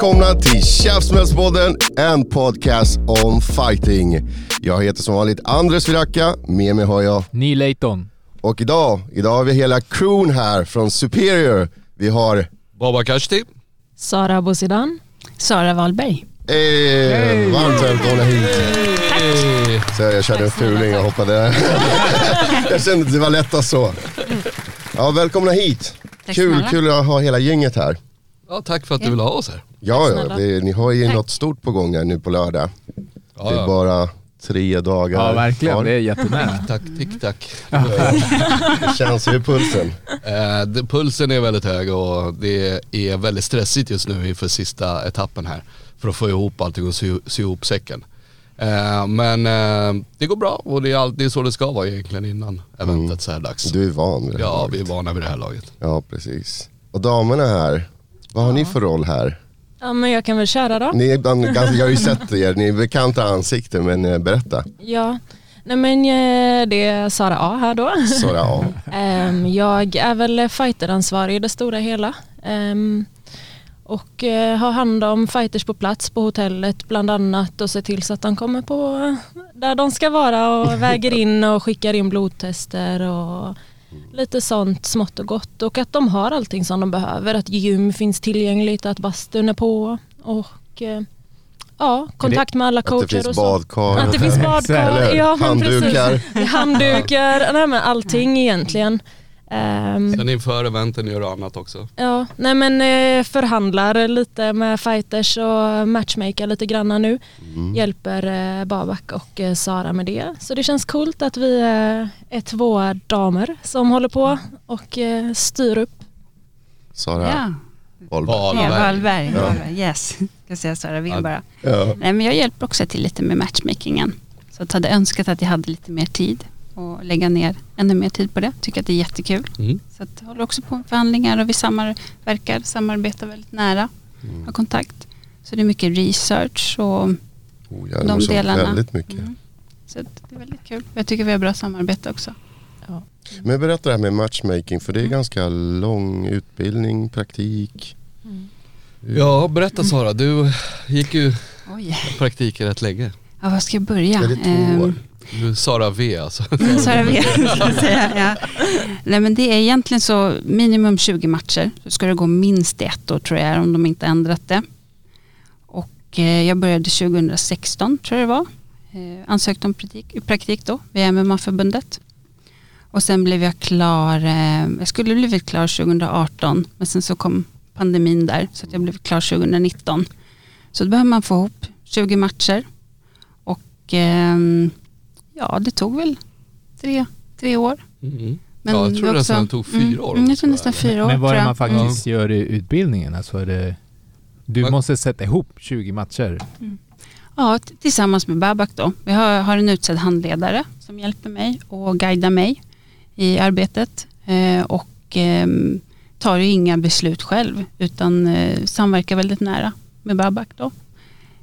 Välkomna till Käftsmällspodden, en podcast om fighting. Jag heter som vanligt Andres Viracka, med mig har jag Neil Layton. och idag, idag har vi hela crewn här från Superior. Vi har Baba Kashti. Sara Bosidan. Sara Wahlberg. eh, varmt välkomna hit. Så jag körde en fuling och hoppade. jag kände att det var lättast så. Ja, välkomna hit. Kul, snälla. kul att ha hela gänget här. Ja, tack för att du vill ha oss här. Ja, ja det, ni har ju något stort på gång här nu på lördag. Ja, Det är ja. bara tre dagar Ja, verkligen. kvar. Det är jättenära. Tack, tick tack. Det känns ju i pulsen. Eh, det- pulsen är väldigt hög och det är väldigt stressigt just nu inför sista etappen här. För att få ihop allting och sy, sy ihop säcken. Eh, men eh, det går bra och det är alltid så det ska vara egentligen innan eventet så här dags. Du är van vid det här Ja, laget. vi är vana vid det här laget. Ja, precis. Och damerna här, vad har ni för roll här? Ja, men jag kan väl köra då. Ni är bland, ganska, jag har ju sett er, ni är bekanta ansikten men eh, berätta. Ja. Nej men eh, det är Sara A här då. Sara, ja. Ehm, Jag är väl fighteransvarig i det stora hela. Ehm, Och eh, har hand om fighters på plats på hotellet bland annat och ser till så att de kommer på där de ska vara och väger in och skickar in blodtester och lite sånt smått och gott och att de har allting som de behöver. Att gym finns tillgängligt, att bastun är på och eh, ja, kontakt med alla Att det coacher finns och så. badkar. Att det finns badkar, ja, handdukar. Precis. Handdukar, nej men allting egentligen. Ehm, Sen inför eventen gör du annat också. ja, nej men eh, förhandlar lite med fighters och matchmaker lite granna nu. Mm. Hjälper eh, Babak och eh, Sara med det. Så det känns coolt att vi är två damer som håller på och styr upp. Sara Ja, Wahlberg. ja Wahlberg. Wahlberg. Yes, ska säga Sara Winberg. Ja. Nej, men jag hjälper också till lite med matchmakingen. Så jag hade önskat att jag hade lite mer tid och lägga ner ännu mer tid på det. Tycker att det är jättekul. Mm. Så att håller också på med förhandlingar och vi samverkar, samarbetar väldigt nära, Mm. har kontakt. Så det är mycket research och Oh, ja, de delarna. väldigt mycket. Mm. så att det är väldigt kul. Jag tycker vi har bra samarbete också. Men berätta det här med matchmaking, för det är Mm. ganska lång utbildning, praktik. Ja, berätta Sara. Du gick ju Oj, praktik rätt länge. ja, var ska jag börja? Är det två Ehm, år? Sara V alltså. Sara V, säga. Ja. Nej, men det är egentligen så minimum 20 matcher. Så ska det gå minst ett år tror jag om de inte ändrat det. Och eh, jag började 2016 tror jag det var. Eh, ansökte om praktik, praktik då via MMA-förbundet. Och sen blev jag klar, eh, jag skulle blivit klar 2018 men sen så kom pandemin där så att jag blev klar 2019. Så då behöver man få ihop 20 matcher. Och ehm, ja, det tog väl tre, tre år. Mm. Men ja, jag tror nästan också- det tog fyra år. Mm, jag tror nästan fyra år. Men vad är det man faktiskt gör i utbildningen? Alltså är det, du Vad- måste sätta ihop 20 matcher. Ja, t- tillsammans med Babak då. Vi har, har en utsedd handledare som hjälper mig och guidar mig i arbetet. Eh, och ehm, tar ju inga beslut själv utan eh, samverkar väldigt nära med Babak då.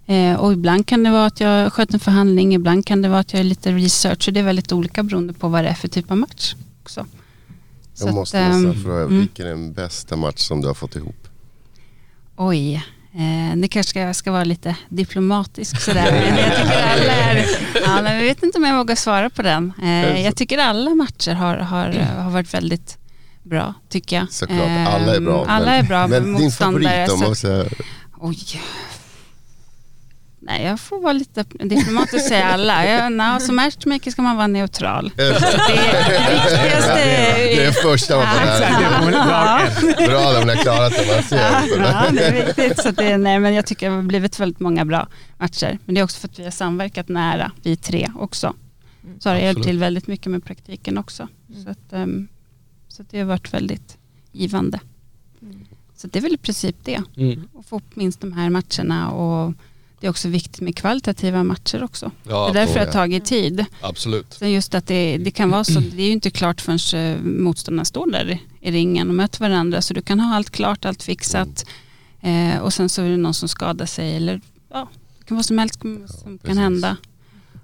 Eh, och ibland kan det vara att jag sköter en förhandling, ibland kan det vara att jag gör lite research. Så det är väldigt olika beroende på vad det är för typ av match också. Så Jag att, måste nästan ehm, fråga, mm. vilken är den bästa match som du har fått ihop? Oj, eh, det kanske ska, ska vara lite diplomatisk sådär. Men jag tycker alla är, ja, men jag vet inte om jag vågar svara på den. Eh, jag tycker alla matcher har, har, har varit väldigt bra, tycker jag. Såklart, alla är bra. Alla men, är bra Men din motståndare. favorit om så- man säger, Oj. Nej, jag får vara lite diplomatisk och säga alla. Jag, na, som matchmaker ska man vara neutral. Det, det viktigaste Det är första man får lära sig. Bra de har klarat det. Man ser Ja, det. ja, det är viktigt. Så det, nej, men jag tycker det har blivit väldigt många bra matcher. Men det är också för att vi har samverkat nära, vi tre också. Så har det hjälpt till väldigt mycket med praktiken också. Så, att, ehm, så att det har varit väldigt givande. Så det är väl i princip det. Mm. Att få upp minst de här matcherna och det är också viktigt med kvalitativa matcher också. Ja, det är därför det har ja. tagit tid. absolut. Sen just att det, det kan vara så, det är ju inte klart förrän eh, motståndarna står där i- ringen och möter varandra. Så du kan ha allt klart, allt fixat eh, och sen så är det någon som skadar sig eller ja, det kan vara som helst som, som kan hända.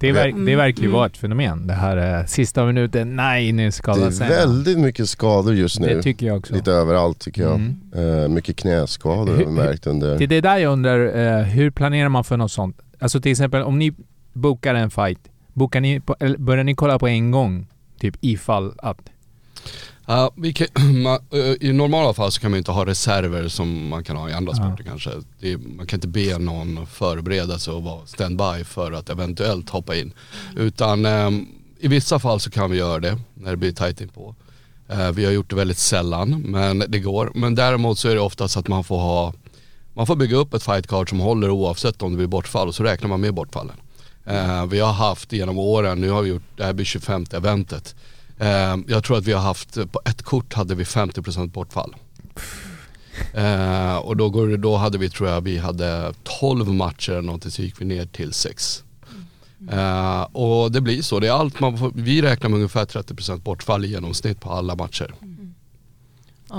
Det, verk, det verkar ju Mm. vara ett fenomen. Det här eh, sista minuten, nej nu Det skadar är sig. väldigt mycket skador just nu. Det tycker jag också. Lite överallt tycker jag. Mm. Eh, mycket knäskador har vi märkt under... Det är det där jag undrar, eh, hur planerar man för något sånt? Alltså till exempel om ni bokar en fight, bokar ni på, börjar ni kolla på en gång? Typ ifall att... Ja, kan, eh, I normala fall så kan man inte ha reserver som man kan ha i andra Ja. sporter kanske. Det, är- man kan inte be någon förbereda sig och vara standby för att eventuellt hoppa in. Utan ehm, i vissa fall så kan vi göra det när det blir tajt inpå. Eh, vi har gjort det väldigt sällan men det går. Men däremot så är det oftast att man får ha man får bygga upp ett fight card som håller oavsett om det blir bortfall och så räknar man med bortfallen. Eh, vi har haft genom åren, nu har vi gjort, det här blir 25 eventet. Eh, jag tror att vi har haft, eh, på ett kort hade vi 50% bortfall. Eh, och då, går då hade vi, tror jag, vi hade 12 matcher eller någonting så gick vi ner till 6. Eh, och det blir så, det är allt man får, vi räknar med ungefär 30% bortfall i genomsnitt på alla matcher.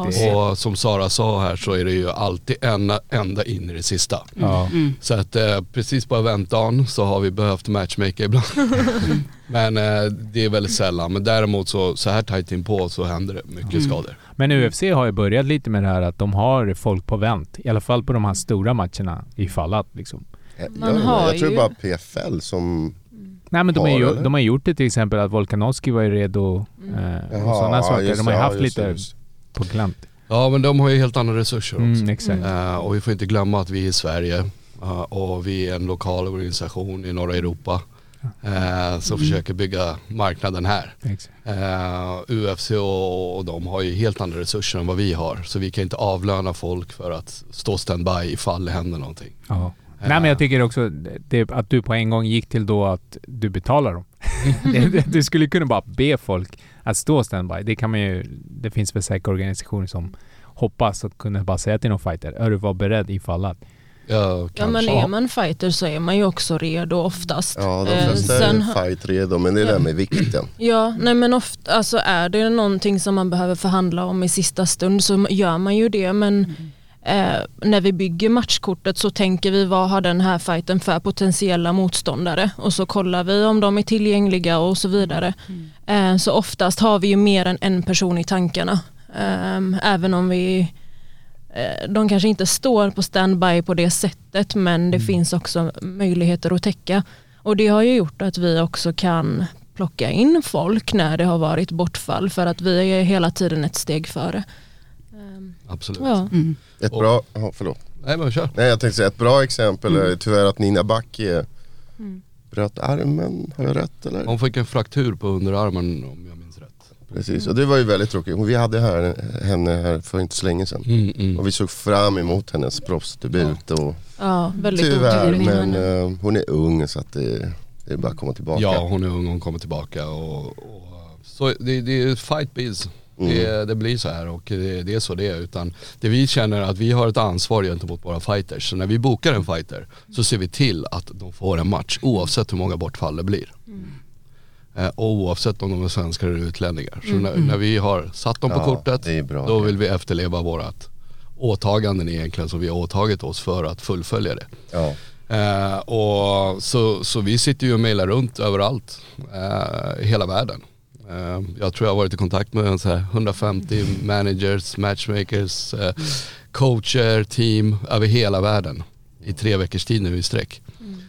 Det- Och som Sara sa här så är det ju alltid ända, ända in i det sista. Ja. Så att eh, precis på eventdagen så har vi behövt matchmaker ibland. men eh, det är väldigt sällan. Men däremot så, så här tajt inpå så händer det mycket skador. Men UFC har ju börjat lite med det här att de har folk på vänt. I alla fall på de här stora matcherna ifall att liksom. Eh, Man jag, har jag tror ju- bara PFL som... Nej men de, Har, ju, eller? de har gjort det till exempel att Volkanovski var ju redo eh, och sådana saker. De har ju haft ja, just lite på glänt. Ja men de har ju helt andra resurser också. Mm, exakt. Eh, och vi får inte glömma att vi är i Sverige eh, och vi är en lokal organisation i norra Europa. eh, som försöker bygga marknaden här. UFC och, och de har ju helt andra resurser än vad vi har. Så vi kan inte avlöna folk för att stå standby ifall det händer någonting. Ja. Nej men jag tycker också det, att du på en gång gick till då att du betalar dem. Du skulle kunna bara be folk att stå standby. Det kan man ju, det finns väl säkert organisationer som hoppas att kunna bara säga till någon fighter, är du var beredd ifall att. Ja, Ja men är man fighter så är man ju också redo oftast. Ja, de Eh, flesta sen- är fight redo men det är det där med vikten. Ja, nej men ofta, alltså är det någonting som man behöver förhandla om i sista stund så gör man ju det men eh, när vi bygger matchkortet så tänker vi vad har den här fighten för potentiella motståndare och så kollar vi om de är tillgängliga och så vidare. Eh, så oftast har vi ju mer än en person i tankarna. Ehm, även om vi eh, de kanske inte står på standby på det sättet men det finns också möjligheter att täcka. Och det har ju gjort att vi också kan plocka in folk när det har varit bortfall för att vi är hela tiden ett steg före. Absolut. Ja. Mm. Ett Och- bra... Ja, förlåt. Nej men kör. Nej jag tänkte säga ett bra exempel Mm. är tyvärr att Nina Backe bröt armen, har jag rätt eller? Hon fick en fraktur på underarmen om jag minns rätt. Precis, och det var ju väldigt tråkigt. Vi hade här, henne här för inte så länge sedan. Mm, mm. Och vi såg fram emot hennes proffsdebut och ja, väldigt tyvärr, men eh, hon är ung så att det, det är bara att komma tillbaka. Ja hon är ung, hon kommer tillbaka och, och så det, det är fight biz. Det, Mm. det blir så här och det, det är så det är. Utan det vi känner att vi har ett ansvar gentemot våra fighters. Så när vi bokar en fighter så ser vi till att de får en match oavsett hur många bortfall det blir. Eh, och oavsett om de är svenskar eller utlänningar. Så när, när vi har satt dem på Ja, kortet det bra. då vill vi efterleva vårat åtaganden egentligen som vi har åtagit oss för att fullfölja det. Ja. Eh, och så, så vi sitter ju och mejlar runt överallt eh, i hela världen. Eh, jag tror jag har varit i kontakt med så här 150 managers, matchmakers, eh, coacher, team över hela världen i tre veckors tid nu i sträck.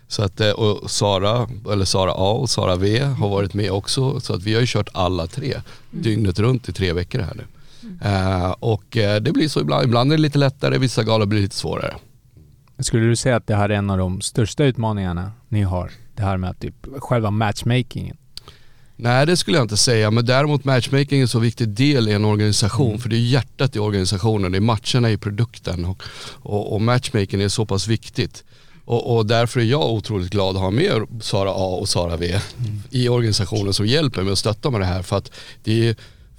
Så att, eh, och Sara, eller Sara A och Sara V har varit med också. Så att vi har ju kört alla tre dygnet runt i tre veckor här nu. Eh, och eh, det blir så ibland, ibland är det lite lättare, vissa galor blir lite svårare. Skulle du säga att det här är en av de största utmaningarna ni har? Det här med att typ själva matchmakingen? Nej det skulle jag inte säga, men däremot matchmaking är en så viktig del i en organisation för det är hjärtat i organisationen, det är matcherna i produkten och, och, och matchmaking är så pass viktigt. Och, och därför är jag otroligt glad att ha med Sara A och Sara V i organisationen som hjälper mig och stöttar med det här för att det är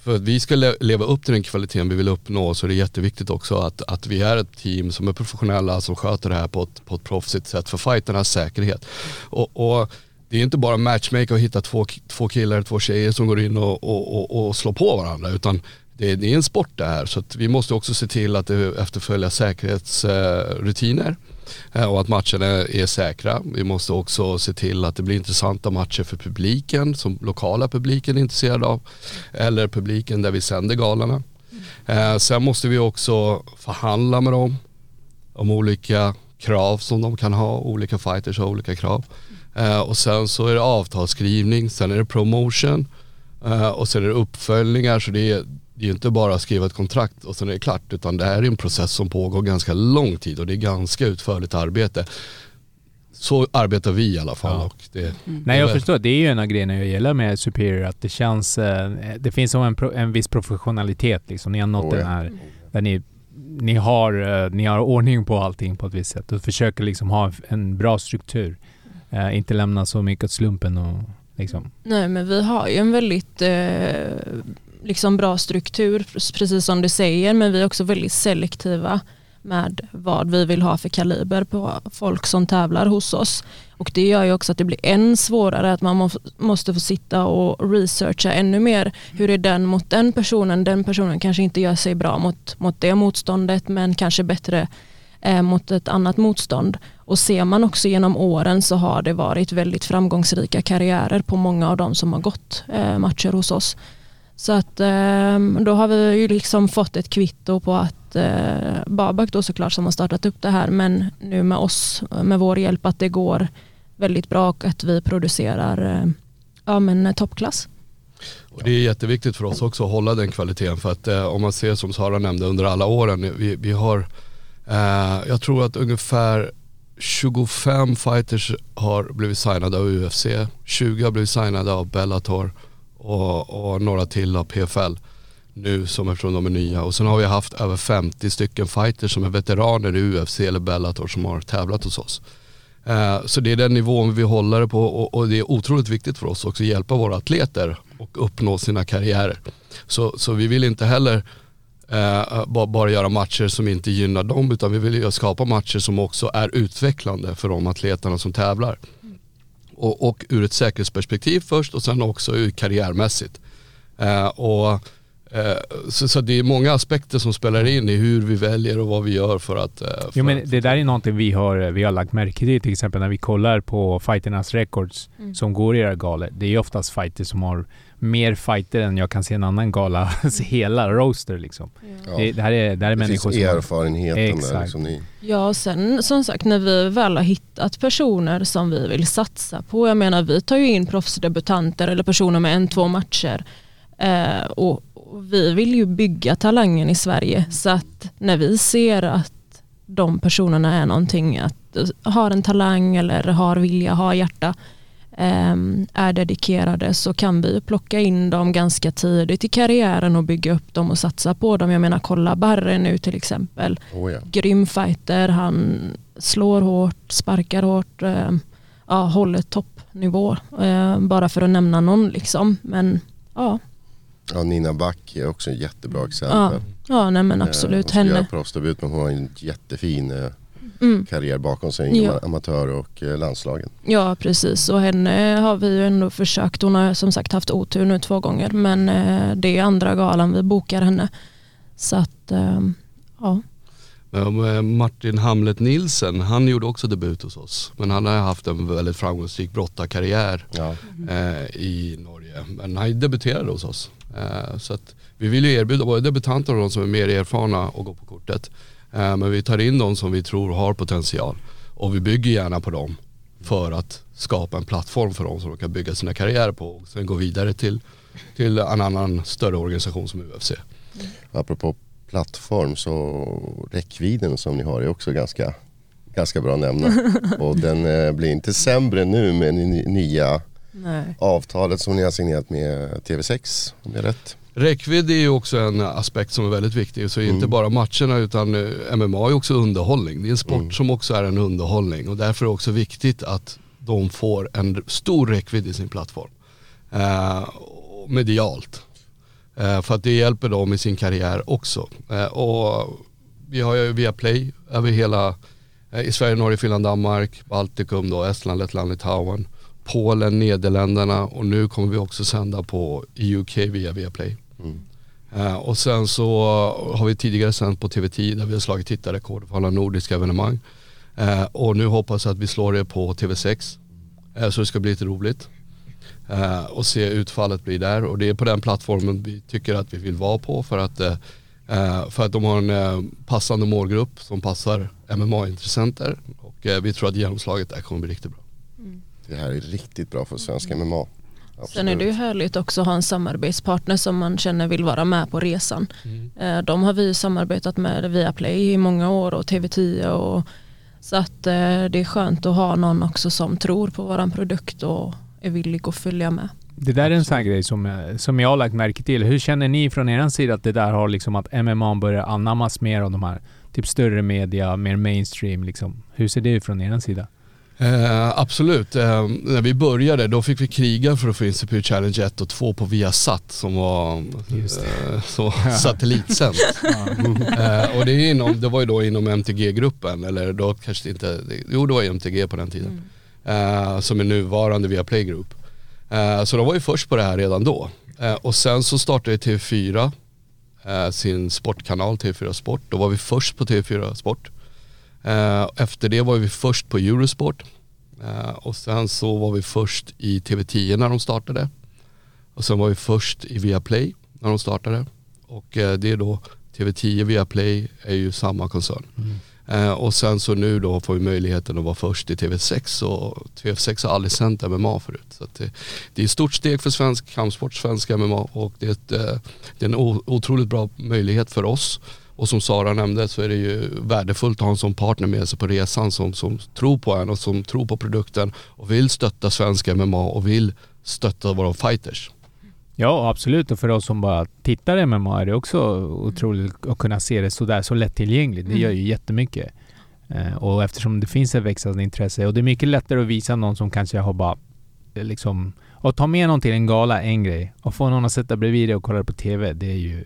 för att vi ska le- leva upp till den kvaliteten vi vill uppnå så är det jätteviktigt också att, att vi är ett team som är professionella som sköter det här på ett, på ett proffsigt sätt för fighternas säkerhet. Och, och det är inte bara matchmaker och hitta två, två killar, två tjejer som går in och, och, och, och slår på varandra utan det, är- det är en sport det här så att vi måste också se till att det efterfölja säkerhetsrutiner eh, och att matcherna är säkra. Vi måste också se till att det blir intressanta matcher för publiken som lokala publiken är intresserad av eller publiken där vi sänder galorna. Eh, sen måste vi också förhandla med dem om olika krav som de kan ha, olika fighters har olika krav. Eh, och sen så är det avtalsskrivning, sen är det promotion eh, och sen är det uppföljningar så det är, det är inte bara att skriva ett kontrakt och sen är det klart utan det här är en process som pågår ganska lång tid och det är ganska utförligt arbete. Så arbetar vi i alla fall. Ja. Och det, Nej jag förstår, det är ju en av grejerna jag gillar med Superior att det känns, eh, det finns som en, pro, en viss professionalitet liksom. Ni har nått Oh, den här, där ni, ni, har, eh, ni har ordning på allting på ett visst sätt och försöker liksom ha en bra struktur. Eh, inte lämna så mycket åt slumpen och liksom. Nej men vi har ju en väldigt eh, liksom bra struktur precis som du säger men vi är också väldigt selektiva med vad vi vill ha för kaliber på folk som tävlar hos oss. Och det gör ju också att det blir än svårare att man måste få sitta och researcha ännu mer. Hur är den mot den personen? Den personen kanske inte gör sig bra mot, mot det motståndet men kanske bättre eh, mot ett annat motstånd. Och ser man också genom åren så har det varit väldigt framgångsrika karriärer på många av de som har gått eh, matcher hos oss. Så att eh, då har vi ju liksom fått ett kvitto på att eh, Babak då såklart som har startat upp det här men nu med oss, med vår hjälp att det går väldigt bra och att vi producerar eh, ja, men, eh, toppklass. Och det är jätteviktigt för oss också att hålla den kvaliteten för att eh, om man ser som Sara nämnde under alla åren, vi, vi har, Eh, jag tror att ungefär 25 fighters har blivit signade av UFC, 20 har blivit signade av Bellator och, och några till av PFL nu som eftersom de är nya och sen har vi haft över 50 stycken fighters som är veteraner i UFC eller Bellator som har tävlat hos oss. Eh, så det är den nivån vi håller det på och, och det är otroligt viktigt för oss också att hjälpa våra atleter och uppnå sina karriärer. Så, så vi vill inte heller eh, bara, bara göra matcher som inte gynnar dem utan vi vill ju skapa matcher som också är utvecklande för de atleterna som tävlar. Och, och ur ett säkerhetsperspektiv först och sen också ur karriärmässigt. Eh, och, eh, så, så det är många aspekter som spelar in i hur vi väljer och vad vi gör för att... Eh, för Jo men det där är någonting vi har, vi har lagt märke till till exempel när vi kollar på fighternas records Mm. som går i era galor. Det är oftast fighters som har mer fighter än jag kan se en annan gala, hela roaster liksom. Ja. Det, det här är, det här är Det människor finns som... erfarenheten där Exakt. liksom ni. Ja, och sen som sagt när vi väl har hittat personer som vi vill satsa på, jag menar vi tar ju in proffsdebutanter eller personer med en, två matcher eh, och, och vi vill ju bygga talangen i Sverige så att när vi ser att de personerna är någonting, att eh, har en talang eller har vilja, har hjärta, eh, är dedikerade så kan vi plocka in dem ganska tidigt i karriären och bygga upp dem och satsa på dem. Jag menar kolla Barre nu till exempel Oh, ja. grym fighter, han slår hårt, sparkar hårt, eh, ja, håller toppnivå. Eh, bara för att nämna någon liksom. Men ja, ja, Nina Back är också ett jättebra ja, exempel. ja nej men Eh, absolut. hon ska göra Henne. proffsdebut men hon har en jättefin eh, Mm. karriär bakom sig inom Ja. amatör och eh, landslagen. Ja precis och henne har vi ju ändå försökt. Hon har som sagt haft otur nu två gånger men eh, det är andra galan vi bokar henne. Så att eh, ja. Martin Hamlet Nilsen, han gjorde också debut hos oss. Men han har haft en väldigt framgångsrik brottarkarriär Ja. i Norge. Men han debuterade hos oss. Så att vi vill ju erbjuda både debutanter och de som är mer erfarna och gå på kortet. Eh, men vi tar in de som vi tror har potential. Och vi bygger gärna på dem för att skapa en plattform för dem som de kan bygga sina karriärer på och sen gå vidare till, till en annan större organisation som UFC. Apropå plattform så räckvidden som ni har är också ganska ganska bra att nämna. Och den eh, blir inte sämre nu med nya Nej. avtalet som ni har signerat med TV6, om jag är rätt. Räckvidd är ju också en aspekt som är väldigt viktig. Så inte bara matcherna utan eh, MMA är också underhållning. Det är en sport som också är en underhållning och därför är det också viktigt att de får en stor räckvidd i sin plattform. Eh, medialt. Eh, för att det hjälper dem i sin karriär också. Eh, och vi har ju via Play över hela, eh, i Sverige, Norge, Finland, Danmark, Baltikum då, Estland, Lettland, Litauen, Polen, Nederländerna och nu kommer vi också sända på UK via Viaplay. Mm. Eh, och sen så har vi tidigare sänt på TV10 där vi har slagit tittarrekord för alla nordiska evenemang. Eh, och nu hoppas jag att vi slår det på TV6. Eh, så det ska bli lite roligt. Eh, och se utfallet bli där. Och det är på den plattformen vi tycker att vi vill vara på för att, för att de har en passande målgrupp som passar MMA-intressenter. Och vi tror att genomslaget där kommer bli riktigt bra. Mm. Det här är riktigt bra för svensk MMA. Sen är det ju härligt också att ha en samarbetspartner som man känner vill vara med på resan. Eh, De har vi samarbetat med via Play i många år och TV10 och så att eh, det är skönt att ha någon också som tror på våran produkt och är villig att följa med. Det där är en sån här grej som, jag- som jag har lagt märke till. Hur känner ni från er sida att det där har liksom att MMA börjar anammas mer av de här typ större media, mer mainstream liksom? Hur ser det ut från er sida? Eh, absolut. Eh, när vi började då fick vi kriga för att få in Superior Challenge 1 och 2 på Viasat som var eh, så satellitsänt. eh, och det, är inom, det var ju då inom MTG-gruppen, eller då kanske det inte, jo det var MTG på den tiden. Eh, som är nuvarande Viaplay Group. Eh, så de var ju först på det här redan då. Eh, och sen så startade TV4 eh, sin sportkanal TV4 Sport. Då var vi först på TV4 Sport. Eh, Efter det var vi först på Eurosport. Eh, Och sen så var vi först i TV10 när de startade. Och sen var vi först i Viaplay när de startade. Och eh, det är då TV10 Viaplay är ju samma koncern. Eh, Och sen så nu då får vi möjligheten att vara först i TV6 och TV6 har aldrig sänt MMA förut. Så det, det är ett stort steg för svensk kampsport, svensk MMA och det är, ett, det är en otroligt bra möjlighet för oss. Och som Sara nämnde så är det ju värdefullt att ha en sån partner med sig på resan som, som tror på en och som tror på produkten och vill stötta svensk MMA och vill stötta våra fighters. Ja, absolut. Och för oss som bara tittar MMA är det också otroligt att kunna se det sådär så lättillgängligt. Det gör ju jättemycket. Eh, och eftersom det finns ett växande intresse och det är mycket lättare att visa någon som kanske har bara eh, liksom och ta med någon till en gala, en grej. Och få någon att sätta bredvid dig och kolla på TV, det är ju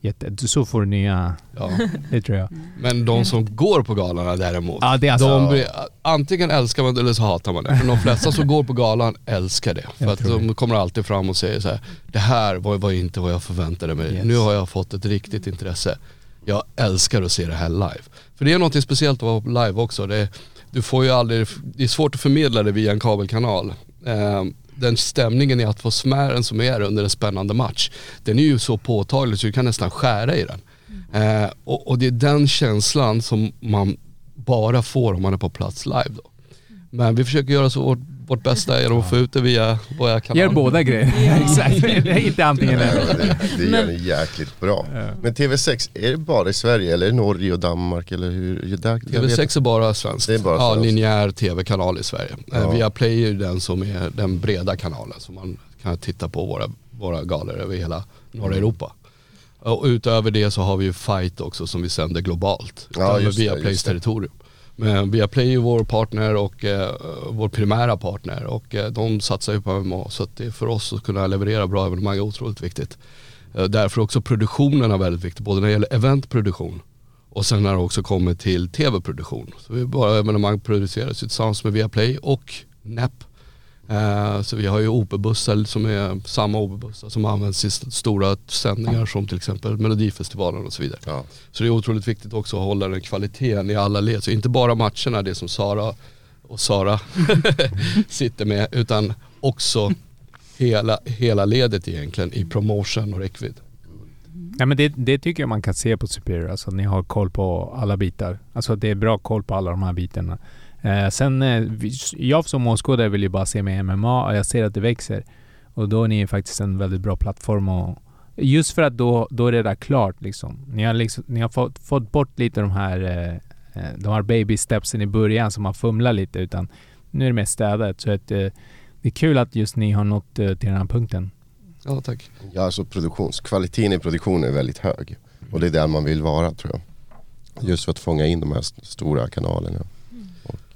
jätte... Så får du nya... Ja. Det tror jag. Men de som går på galorna däremot, Ja, det är alltså- de blir, antingen älskar man det eller så hatar man det. För de flesta som går på galan älskar det. För Jag att tror de kommer alltid fram och säger så här: det här var, var inte vad jag förväntade mig. Yes. Nu har jag fått ett riktigt intresse. Jag älskar att se det här live. För det är något speciellt att vara på live också. Det, du får ju aldrig, det är svårt att förmedla det via en kabelkanal. Eh, den stämningen i atmosfären som är under en spännande match, den är ju så påtaglig så du kan nästan skära i den. Eh, och, och det är den känslan som man bara får om man är på plats live då. Men vi försöker göra så vårt, vårt bästa genom att få ut det via våra kanaler. Gör båda grejer. Exakt. Det är inte antingen Ja, eller. det, det gör ni jäkligt bra. Men TV6, är det bara i Sverige eller är det Norge och Danmark eller hur? Där, jag vet- TV6 är bara svenskt. Det är bara ja, svenskt. linjär tv-kanal i Sverige. Ja. Ja. Viaplay är ju den som är den breda kanalen som man kan titta på våra, våra galor över hela norra Mm. Europa. Och utöver det så har vi ju Fight också som vi sänder globalt. Ja, just just det. territorium. Men Viaplay är ju vår partner och eh, vår primära partner och eh, de satsar ju på MMA så att det är för oss att kunna leverera bra evenemang är otroligt viktigt. Eh, därför också produktionen är väldigt viktig, både när det gäller eventproduktion och sen när det också kommer till tv-produktion. Så vi bara evenemang produceras ju tillsammans med Viaplay och NEP. Eh, så vi har ju OP-bussar som är samma OP-bussar som används i st- stora sändningar som till exempel Melodifestivalen och så vidare. Ja. Så det är otroligt viktigt också att hålla den kvaliteten i alla led. Så inte bara matcherna, det som Sara och Sara sitter med, utan också hela, hela ledet egentligen i promotion och räckvidd. Ja, men det, det tycker jag man kan se på Superior, alltså att ni har koll på alla bitar. Alltså det är bra koll på alla de här bitarna. Eh, sen, eh, jag som åskådare vill ju bara se med MMA och jag ser att det växer. Och då är ni faktiskt en väldigt bra plattform och just för att då, då är det där klart liksom. Ni har, liksom, ni har fått, fått bort lite de här eh, de här baby stepsen i början som man fumlar lite utan nu är det mest städat. Så att, eh, det är kul att just ni har nått eh, till den här punkten. Ja tack. Ja, alltså produktionskvaliteten i produktionen är väldigt hög. Och det är där man vill vara tror jag. Just för att fånga in de här st- stora kanalerna.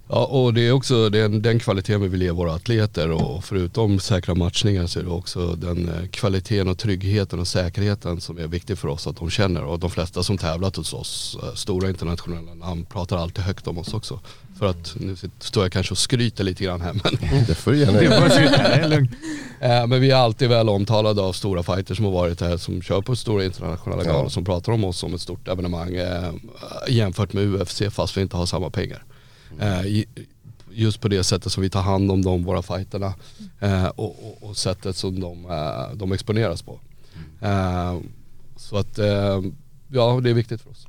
Ja och det är också den, den kvaliteten vi vill ge våra atleter och förutom säkra matchningar så är det också den eh, kvaliteten och tryggheten och säkerheten som är viktig för oss att de känner och de flesta som tävlat hos oss, eh, stora internationella namn, pratar alltid högt om oss också. För att nu står jag kanske och skryter lite grann här men det får du gärna göra. Eh, Men vi är alltid väl omtalade av stora fighters som har varit här, som kör på stora internationella Ja. galor, som pratar om oss som ett stort evenemang jämfört med UFC fast vi inte har samma pengar. Eh, just på det sättet som vi tar hand om dem, våra fighterna eh, och, och, och sättet som de, eh, de exponeras på. Eh, så att eh, ja, det är viktigt för oss.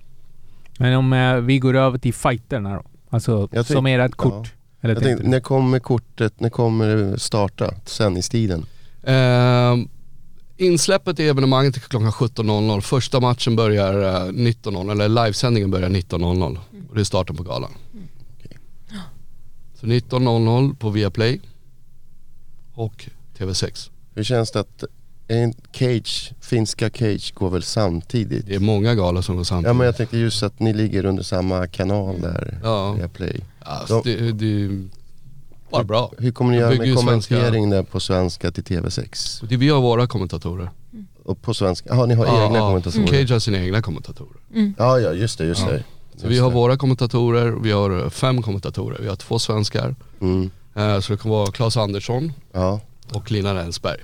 Men om eh, vi går över till fighterna då? Alltså Jag som tänk- ert kort? Eller Jag tänkte när kommer kortet, när kommer det starta? Sändningstiden? Eh, insläppet i evenemanget är klockan 17.00. Första matchen börjar eh, 19.00, eller livesändningen börjar 19.00. Och det är starten på galan. Så 19.00 på Viaplay och TV6. Hur känns det att en Cage, finska Cage går väl samtidigt? Det är många galor som går samtidigt. Ja men jag tänkte just att ni ligger under samma kanal där, Ja. via Play. Alltså, det, det är bara bra. Hur kommer ni De göra med ju svenska- kommentering där på svenska till TV6? Det, vi har våra kommentatorer. Och på svenska, ja ni har egna kommentatorer? Cage har sina egna kommentatorer. Ja ja just det, just Ja. det. Så vi har våra kommentatorer, vi har fem kommentatorer. Vi har två svenskar. Mm. Eh, Så det kan vara Claes Andersson Ja. och Lina Rensberg.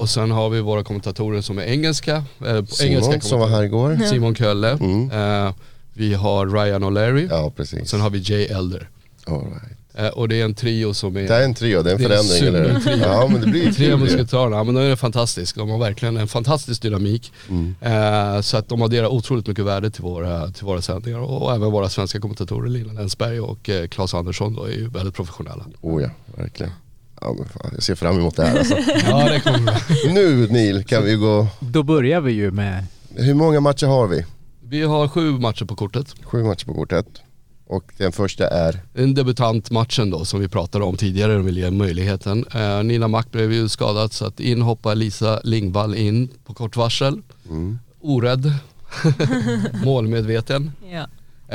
Och sen har vi våra kommentatorer som är engelska. eh, på Simon engelska som var här igår. Simon Kölle. Mm. Eh, Vi har Ryan O'Leary. Ja precis. Sen har vi Jay Elder. All right. Eh, Och det är en trio som är... Det är en trio, det är en Det är förändring eller? Ja men det blir Tre musketörerna, ja, men de är fantastiska. De har verkligen en fantastisk dynamik. Mm. Eh, så att de adderar otroligt mycket värde till våra, till våra sändningar. Och även våra svenska kommentatorer, Lina Länsberg och eh, Claes Andersson då, är ju väldigt professionella. Oh ja, verkligen. Ja, men fan, jag ser fram emot det här alltså. Ja det kommer Nu Neil kan vi gå, Då börjar vi ju med... hur många matcher har vi? Vi har sju matcher på kortet. Sju matcher på kortet. Och den första är, En debutantmatchen då som vi pratade om tidigare, de vill ge möjligheten. Eh, Nina Mack blev ju skadad så att in hoppar Lisa Lingvall in på kort varsel. mm, Orädd, målmedveten. Ja.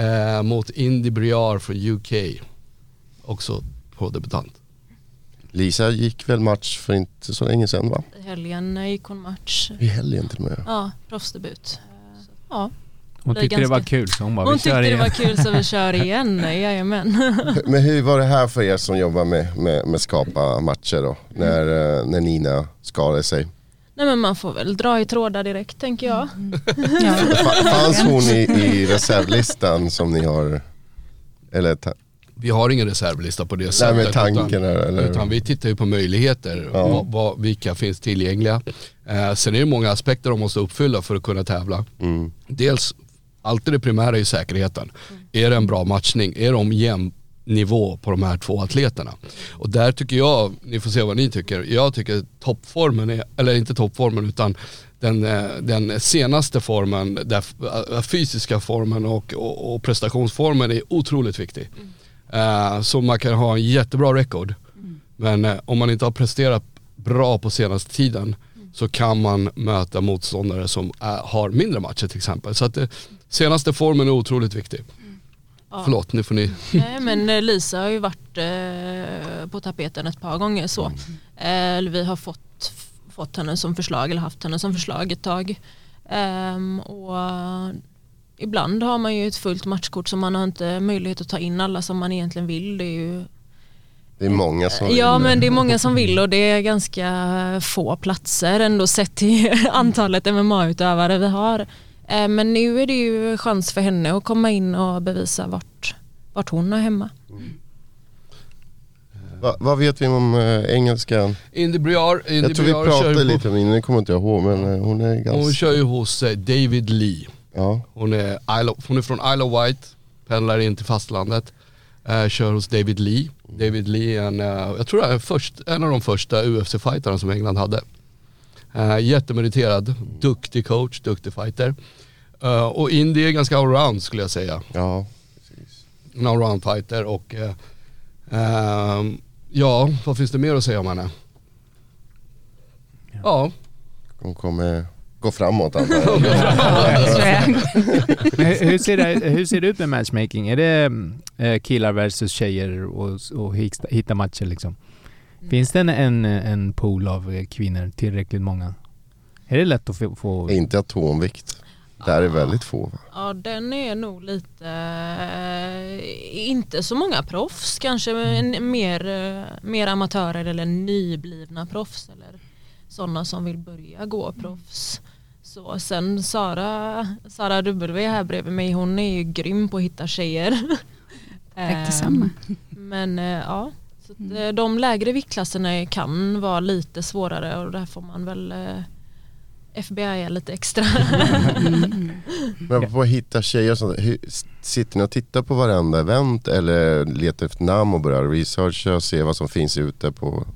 Eh, mot Indy Briar från UK. Också på debutant. Lisa gick väl match för inte så länge sedan va? I helgen gick hon match. I helgen till och med. Ja, proffsdebut. Ja, Hon Det tyckte det var ganska- kul så hon bara, hon vi tyckte kör det igen. var kul så vi kör igen. Jajamän. Men hur var det här för er som jobbar med, med, med skapa matcher då? När, eh, när Nina skadade sig. Nej men man får väl dra i trådar direkt tänker jag. Ja. Fa- Fanns hon i, i reservlistan som ni har? Eller ta, Vi har ingen reservlista på det nej, sättet. med tanken utan, eller? utan vi tittar ju på möjligheter, Ja. vad, vad, vilka finns tillgängliga. Eh, sen är det många aspekter de måste uppfylla för att kunna tävla. Mm. Dels, alltid det primära är säkerheten. Är det en bra matchning? Är de jämn nivå på de här två atleterna? Och där tycker jag, ni får se vad ni tycker, jag tycker toppformen är, eller inte toppformen utan den, eh, den senaste formen, där f- äh, fysiska formen och, och, och prestationsformen är otroligt viktig. Eh, så man kan ha en jättebra record, men eh, om man inte har presterat bra på senaste tiden så kan man möta motståndare som är, har mindre matcher till exempel. Så att eh, senaste formen är otroligt viktig. Ja. Förlåt, nu får ni... Nej men eh, Lisa har ju varit eh, på tapeten ett par gånger så. Eh, eller vi har fått, fått henne som förslag eller haft henne som förslag ett tag. Ehm, och eh, ibland har man ju ett fullt matchkort så man har inte möjlighet att ta in alla som man egentligen vill. Det är ju Det är många som Ja men det är många som vill och det är ganska få platser ändå sett till antalet MMA-utövare vi har. Eh, Men nu är det ju chans för henne att komma in och bevisa vart, vart hon är hemma. Va, vad vet vi om äh, engelskan? Indy Briar, Indy Jag tror vi pratade lite om henne, nu kommer inte jag ihåg men eh, hon är ganska... hon kör ju hos eh, David Lee. Ja, Hon är, Isle hon är från Isle of Wight, pendlar in till fastlandet. Eh, kör hos David Lee. David Lee är en, eh, jag tror det är först, en av de första UFC-fighterna som England hade. Eh, jättemeriterad, duktig coach, duktig fighter. Eh, och Indy är ganska allround skulle jag säga. ja. Precis. en allround fighter och ehm, ja, vad finns det mer att säga om henne? Ja, Hon kommer gå framåt antar jag. hur, ser det, hur ser det ut med matchmaking? Är det killar versus tjejer och, och hitta, hitta matcher liksom? Finns det en, en, en pool av eh, kvinnor, tillräckligt många? Är det lätt att få... Inte atomvikt. Där är väldigt få? Ja den är nog lite, eh, inte så många proffs, kanske en, mer, eh, mer amatörer eller nyblivna proffs eller sådana som vill börja gå proffs. Så sen Sara, Sara W här bredvid mig, hon är ju grym på att hitta tjejer. Tack detsamma. Men eh, ja, så eh, de lägre viktklasserna kan vara lite svårare och där får man väl eh, FBI lite extra. Men på att hitta tjejer och sånt, hur, sitter ni och tittar på varenda event eller letar efter namn och börjar researcha och se vad som finns ute på...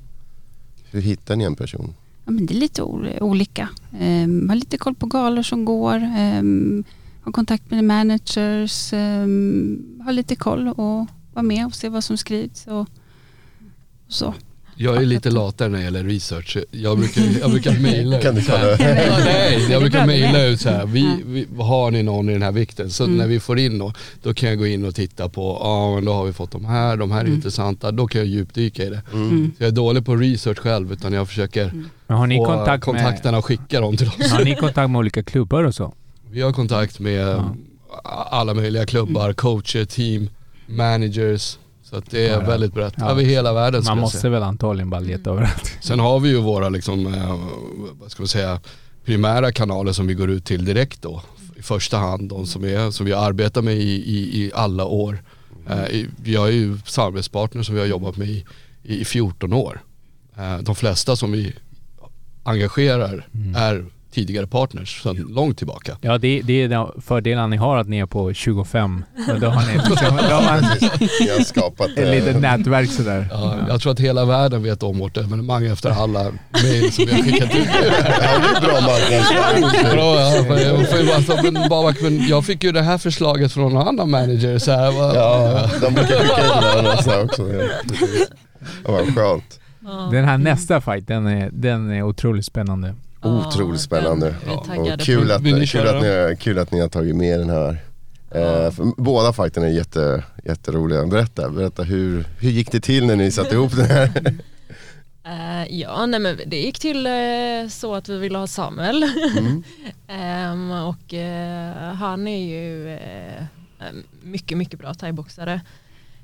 Hur hittar ni en person? Ja, men det är lite olika. Um, har lite koll på galor som går. Um, har kontakt med managers. Um, har lite koll och vara med och se vad som skrivs. Och så. jag är lite latare när det gäller research. Jag brukar, jag brukar mejla Kan du ut kolla? Ja, Nej, jag brukar bra. mejla ut så här. Vi, vi, har ni någon i den här vikten? Så Mm. när vi får in då, då kan jag gå in och titta på, ja men då har vi fått de här, de här är Mm. intressanta, då kan jag djupdyka i det. Mm. Så jag är dålig på research själv utan jag försöker Men har ni få kontakt kontakterna och skicka dem till oss. med, har ni kontakt med olika klubbar och så? Vi har kontakt med Ja. alla möjliga klubbar, coacher, team, managers. Så att det är Ja, väldigt brett, Ja. över hela världen Man måste säga. väl antagligen bara leta överallt. Sen har vi ju våra liksom, eh, vad ska man säga, primära kanaler som vi går ut till direkt då. I första hand, de som, är, som vi arbetar med i, i, i alla år. Eh, i- vi har ju samarbetspartners som vi har jobbat med i, i 14 år. Eh, de flesta som vi engagerar är tidigare partners sedan långt tillbaka. Ja, det, det är den fördelen ni har att ni är på 25. Och Då har ni liksom, då har Ni har skapat... ett eh, litet nätverk sådär. Ja, jag tror att hela världen vet om vårt evenemang efter alla mejl som vi har skickat ut. Ja, det är bra marknadsföring. Bra, ja, men jag, bara, men, bara, fick ju det här förslaget från någon annan manager. Så här, va? Ja, de brukar skicka in varandra också. Ja, vad skönt. Den här nästa fight, den är, den är otroligt spännande. Otroligt spännande. Är Och kul att, kul, att ni, kul att ni har tagit med den här. Eh, båda fighterna är jätte, jätteroliga. Berätta, berätta hur, hur gick det till när ni satte ihop den här? Eh, ja, nej, men det gick till eh, så att vi ville ha Samuel. Mm. Ehm, och eh, han är ju mycket, mycket bra thaiboxare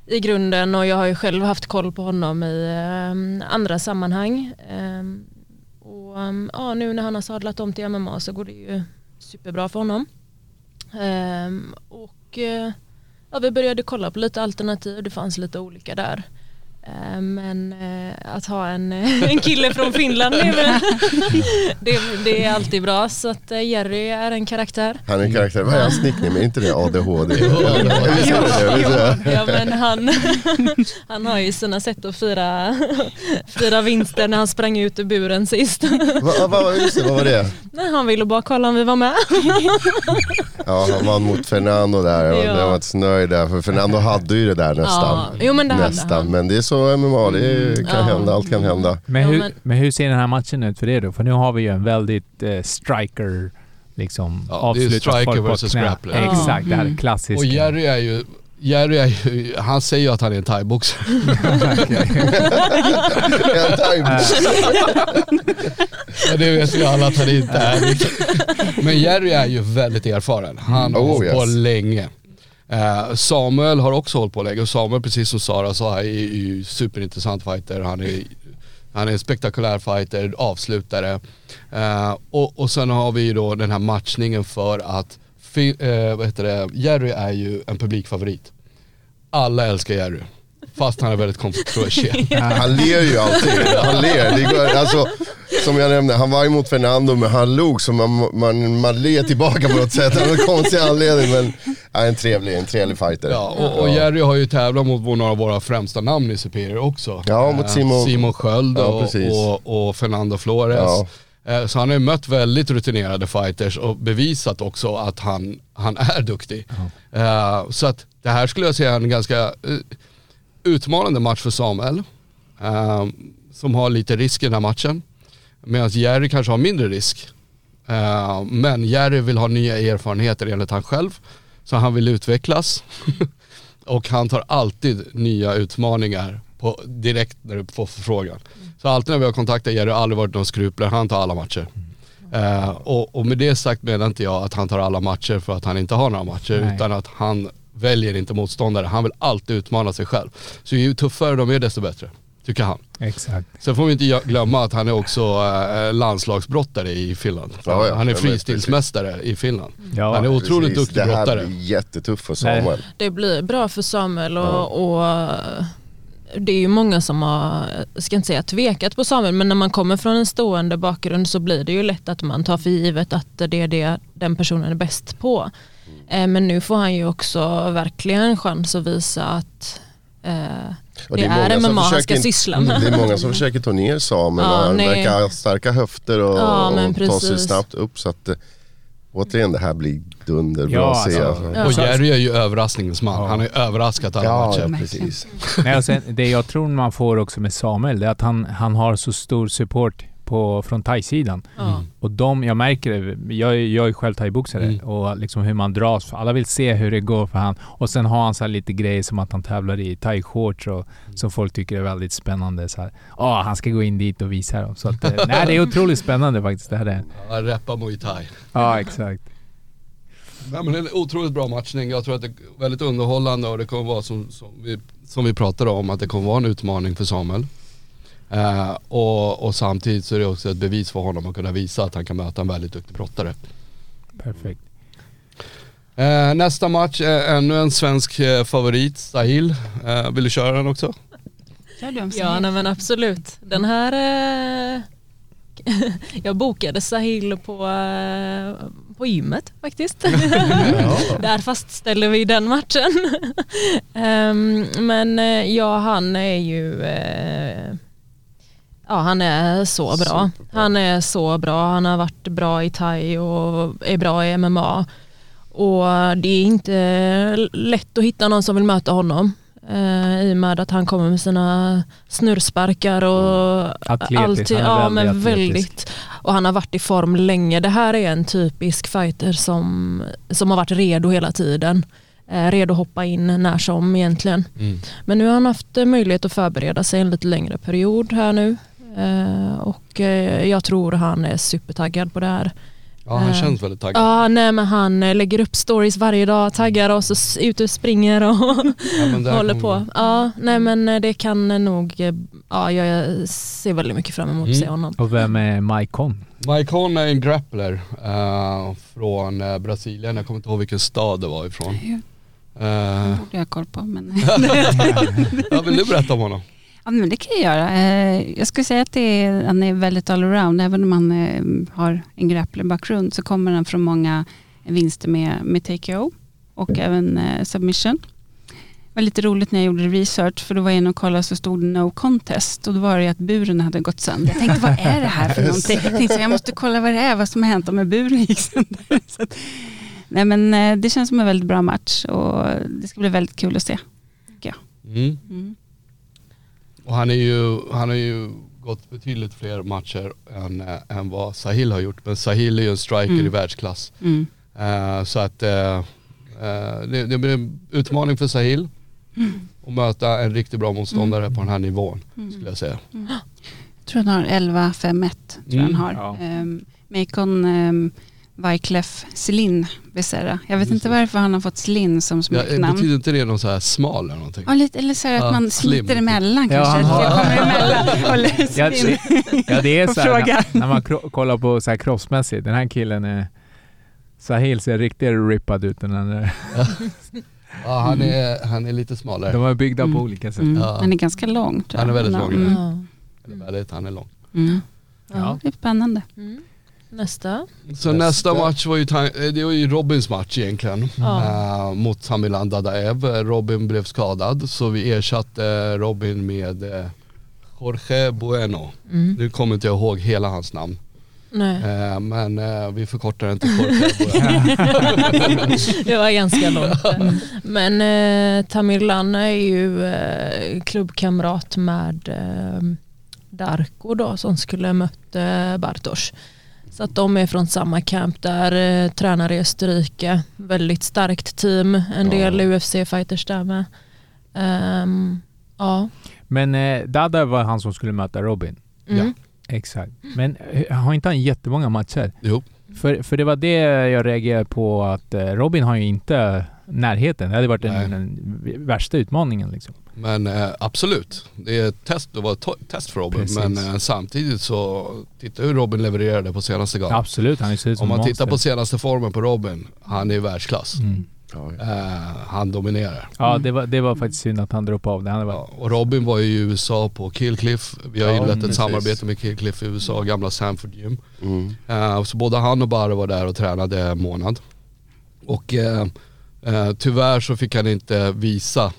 i grunden och jag har ju själv haft koll på honom i eh, andra sammanhang. Ehm, Ehm, ja, nu när han har sadlat om till MMA så går det ju superbra för honom. Ehm, och eh, ja, vi började kolla på lite alternativ, det fanns lite olika där. Eh, Men eh, att ha en, en kille från Finland det är, väl, det, det är alltid bra. Så att eh, Jerry är en karaktär. Han är en karaktär, vad är hans nickname? Är inte det ADHD? Det? Ja, men han, han har ju sina sätt att fira, fira vinster när han sprang ut ur buren sist. Vad vad- just det, vad var det? Nej, han ville bara kolla om vi var med. Ja, han vann mot Fernando där och Ja. jag var inte så nöjd där för Fernando hade ju det där nästan. Ja, jo, men det nästan. Mm. Men det är så MMA, det kan Ja. hända, allt kan hända. Men, hur, men- hur ser den här matchen ut för er då? För nu har vi ju en väldigt eh, striker, liksom Ja, det är avslutar striker folk på versus knä. Exakt, det här Mm. klassiska. Och Jerry är ju, Jerry är ju, han säger ju att han är en thaiboxare. En. Ja, det vet vi alla att han inte är. Men Jerry är ju väldigt erfaren. Han har Oh, hållit på yes. länge. Eh, Samuel har också hållit på länge och Samuel precis som Sara sa är ju superintressant fighter. Han är, han är en spektakulär fighter, avslutare. Eh, och, och sen har vi ju då den här matchningen för att fi, eh, vad heter det? Jerry är ju en publikfavorit. Alla älskar Jerry. Fast han är väldigt kontroversiell. Han ler ju alltid. Han ler. Det går, alltså, som jag nämnde, han var emot Fernando men han log så man, man, man ler tillbaka på något sätt. Av någon konstig anledning men ja, en trevlig, en trevlig fighter. Ja, och, och Jerry har ju tävlat mot några av våra främsta namn i Superior också. Ja, mot Eh, Simon- Simon Sköld Ja, och, och, och Fernando Flores. Ja. Eh, Så han har ju mött väldigt rutinerade fighters och bevisat också att han, han är duktig. Eh, Så att det här skulle jag säga är en ganska eh, utmanande match för Samuel. Som har lite risk i den här matchen. Medan Jerry kanske har mindre risk. Men Jerry vill ha nya erfarenheter enligt han själv. Så han vill utvecklas. och han tar alltid nya utmaningar på, direkt när du får förfrågan. Så alltid när vi har kontaktat Jerry har det aldrig varit någon skrupler, han tar alla matcher. Eh, och, och med det sagt menar inte jag att han tar alla matcher för att han inte har några matcher Nej. utan att han väljer inte motståndare. Han vill alltid utmana sig själv. Så ju tuffare de är desto bättre, tycker han. Exakt. Sen får vi inte glömma att han är också eh, landslagsbrottare i Finland. Ja, ja. han är freestylsmästare i Finland. Ja, han är otroligt Precis, duktig Det här brottare. blir jättetufft för Samuel. Det blir bra för Samuel och, och det är ju många som har, jag ska inte säga tvekat på Samuel, men när man kommer från en stående bakgrund så blir det ju lätt att man tar för givet att det är det den personen är bäst på. Eh, Men nu får han ju också verkligen en chans att visa att eh, det, många är som MMA han ska syssla med. Det är många som försöker ta ner Samuel Ja, han verkar ha starka höfter och, Ja, och ta sig snabbt upp. Så att, eh, återigen, det här blir dunderbra Ja, att se. alltså. Ja. Och Jerry är ju överraskningens man. Ja. Han har ju överraskat alla Ja, matcher. ja, precis. Nej, och sen, det jag tror man får också med Samuel, det är att han, han har så stor support på, från thai-sidan. Ja. Och de, jag märker det, jag, är- jag är själv thaiboxare Mm. och liksom hur man dras. För alla vill se hur det går för han. Och sen har han så här lite grejer som att han tävlar i thai-shorts och som folk tycker är väldigt spännande. Så här, "Åh, han ska gå in dit och visa dem. Så att, eh, nej, det är otroligt spännande faktiskt det här. Är. Han Muay Thai. Ja, exakt. Ja, men det är en otroligt bra matchning. Jag tror att det är väldigt underhållande och det kommer vara som, som, vi, som vi pratade om, att det kommer vara en utmaning för Samuel. Eh, och, och samtidigt så är det också ett bevis för honom att kunna visa att han kan möta en väldigt duktig brottare. Perfekt. Eh, nästa match är ännu en svensk eh, favorit, Sahil. Eh, vill du köra den också? Kör du om Ja, nej, men absolut. Den här... Eh, jag bokade Sahil på, eh, på gymmet faktiskt. Där fastställde vi den matchen. Ehm, men ja, han är ju... Ja, han är så bra. Han är så bra. Han har varit bra i thai och är bra i MMA. Och det är inte lätt att hitta någon som vill möta honom. Eh, I och med att han kommer med sina snurrsparkar och han är ja, men atletisk. väldigt. Och han har varit i form länge. Det här är en typisk fighter som, som har varit redo hela tiden. Eh, redo att hoppa in när som egentligen. Men nu har han haft eh, möjlighet att förbereda sig en lite längre period här nu. Eh, och eh, jag tror han är supertaggad på det här. Ja, han Eh, känns väldigt taggad. Ja, nej men han lägger upp stories varje dag, taggar oss och ut och springer och Ja, håller på. Ja, nej men det kan nog, ja jag ser väldigt mycket fram emot att se Mm. honom. Och vem är? Mike Conn är en grappler eh, från Brasilien. Jag kommer inte ihåg vilken stad det var ifrån. Det Eh, borde jag ha koll på. Men ja, vill du berätta om honom? Ja, men det kan jag göra. Eh, Jag skulle säga att det är, han är väldigt allround. Även om han eh, har en grappler-bakgrund så kommer han från många vinster med, med TKO och även eh, submission. Det var lite roligt när jag gjorde research för då var jag inne och kollade så stod det no contest och då var det att buren hade gått sönder. Jag tänkte vad är det här för någonting? Jag tänkte jag måste kolla vad det är, vad som har hänt om buren gick sönder. Så att, nej men det känns som en väldigt bra match och det ska bli väldigt kul att se. Mm. Mm. Och han, är ju, han har ju gått betydligt fler matcher än, äh, än vad Sahil har gjort. Men Sahil är ju en striker Mm. i världsklass. Mm. Eh, så att eh, eh, det, det blir en utmaning för Sahil att möta en riktigt bra motståndare på den här nivån skulle jag säga. Jag tror han har 11-5-1. Tror jag Mm, han har. ja. Um, Macon um, Wyclef Celine Becerra. Jag vet inte varför han har fått Celine som Ja, smeknamn. betyder inte det någon så här smal eller någonting? Ja, lite, eller så här Ja, att man slim. smiter emellan Ja, kanske. har- jag kommer emellan. Ja, Celine. det, ja, det är så här, när, när man kollar på så här kroppsmässigt. Den här killen är... Sahil ser riktigt rippad ut. Den där. Ja, han är, han är lite smalare. De är byggda Mm. på olika sätt. Mm. Ja. Han är ganska lång. Tror Han är jag. väldigt lång, Mm. Ja. Eller väldigt, han är lång. Mm. Ja. Det är spännande. Mm. Nästa. Så nästa, match var ju, eh, det var ju Robins match egentligen. Ja. Eh, mot Samilan Dadaev. Robin blev skadad så vi ersatte Robin med eh, Jorge Bueno. Mm. Nu kommer inte jag ihåg hela hans namn. Nej. Eh, men eh, vi förkortar den till Jorge. det var ganska långt. Men eh, Tamerlan är ju eh, klubbkamrat med Darko då som skulle mött eh, Bartosz. Så att de är från samma camp där, eh, tränar i Österrike. Väldigt starkt team, en del UFC-fighters där med. Ehm, ja. Men eh, Dada var han som skulle möta Robin. Mm. Exakt. Men eh, har inte han jättemånga matcher? Jo. För, för det var det jag reagerade på att eh, Robin har ju inte närheten. Det hade varit den, den värsta utmaningen liksom. Men eh, absolut, det är ett test, det var ett test för Robin. Precis. Men eh, samtidigt så, titta hur Robin levererade på senaste galan. Absolut, han ser ut som Om man monster. tittar på senaste formen på Robin, han är i världsklass. Mm. Eh, han dominerar. Ja, det var, det var faktiskt synd att han droppade av det. Han var, Ja, och Robin var ju i USA på Killcliff. Vi har Ja, inlett ett samarbete med Killcliff i USA, gamla Sanford Gym. Mm. Eh, så både han och Barre var där och tränade en månad. Och eh, eh, tyvärr så fick han inte visa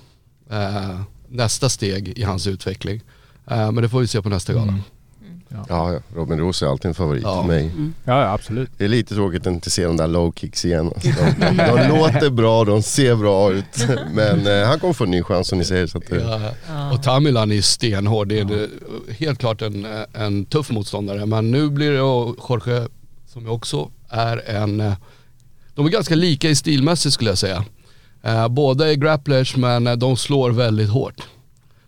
eh, nästa steg i hans utveckling. Eh, men det får vi se på nästa gala. Mm. Ja, ja. Robin Roos är alltid en favorit Ja. för mig. ja, ja, absolut. Det är lite tråkigt att inte se de där low kicks igen. Alltså, de, de låter bra, de ser bra ut. Men eh, han kommer få en ny chans som ni säger. Så att, eh, Ja. Och Tamilan är stenhård. Det är helt klart en, en tuff motståndare. Men nu blir det Jorge, som också är en... eh, De är ganska lika i stilmässigt skulle jag säga. Eh, båda är grapplers men eh, de slår väldigt hårt.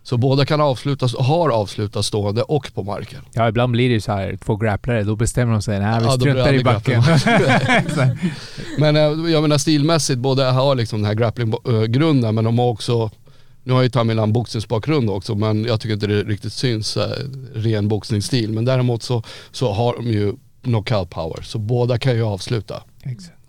Så båda kan avslutas, har avslutat stående och på marken. Ja, ibland blir det så här, två grapplare, då bestämmer de sig, nej vi Ja, struntar i backen. Men eh, jag menar stilmässigt, båda har liksom den här grappling-grunden men de har också, nu har ju Tamilan boxningsbakgrund också men jag tycker inte det riktigt syns eh, ren boxningsstil. Men däremot så, så har de ju knockout power så båda kan ju avsluta. Exakt.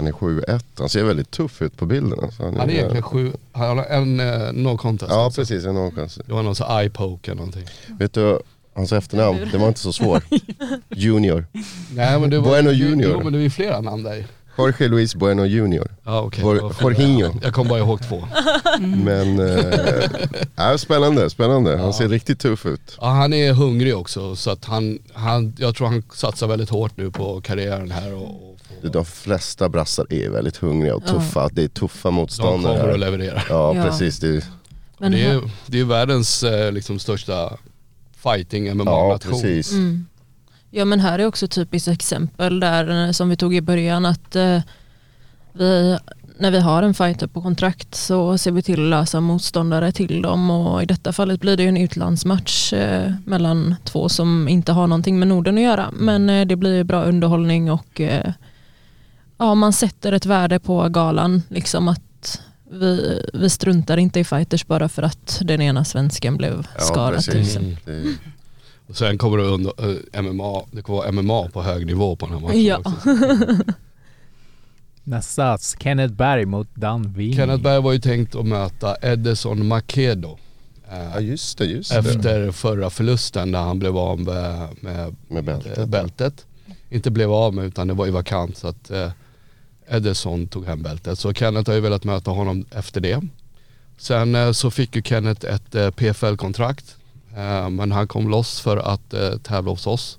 Han är 7-1, han ser väldigt tuff ut på bilden. Alltså. Han är egentligen sju, han har en uh, no contest. Ja också. precis, en någonstans. Det var någon sån eye poke eller någonting. Vet du, hans efternamn, det var inte så svårt. Junior. Nej men det var, Bueno Junior. Jo men det är ju flera namn där. Jorge Luis Bueno Junior. Var flera. Jorginho. Jag kom bara ihåg två. Men, äh, spännande, spännande. Han Ja. ser riktigt tuff ut. Ja, han är hungrig också så att han, han, jag tror han satsar väldigt hårt nu på karriären här och, De flesta brassar är väldigt hungriga och Ja. tuffa. Det är tuffa de motståndare. kommer här. att leverera. Ja, Ja. precis. Det är, Men det, är, det är världens eh, liksom, största fighting ja, MMA-nation. precis. Mm. Ja men här är också ett typiskt exempel där eh, som vi tog i början att eh, vi, när vi har en fighter på kontrakt så ser vi till att lösa motståndare till dem och i detta fallet blir det ju en utlandsmatch eh, mellan två som inte har någonting med Norden att göra men eh, det blir bra underhållning och eh, ja, man sätter ett värde på galan liksom att vi, vi struntar inte i fighters bara för att den ena svensken blev Ja, skadad. exempel. Mm. Och sen kommer det under, eh, MMA, det kommer vara MMA på hög nivå på den här matchen Ja. också. Nästa, Kenneth Berg mot Dan Wien. Kenneth Berg var ju tänkt att möta Edison Makedo. eh, ja just det, just det. efter förra förlusten där han blev av med, med Med bältet. bältet. Inte blev av med utan det var ju vakant så att eh, Edison tog hem bältet. Så Kenneth har ju velat möta honom efter det. Sen eh, så fick ju Kenneth ett eh, PFL-kontrakt. Eh, men han kom loss för att tävla hos oss.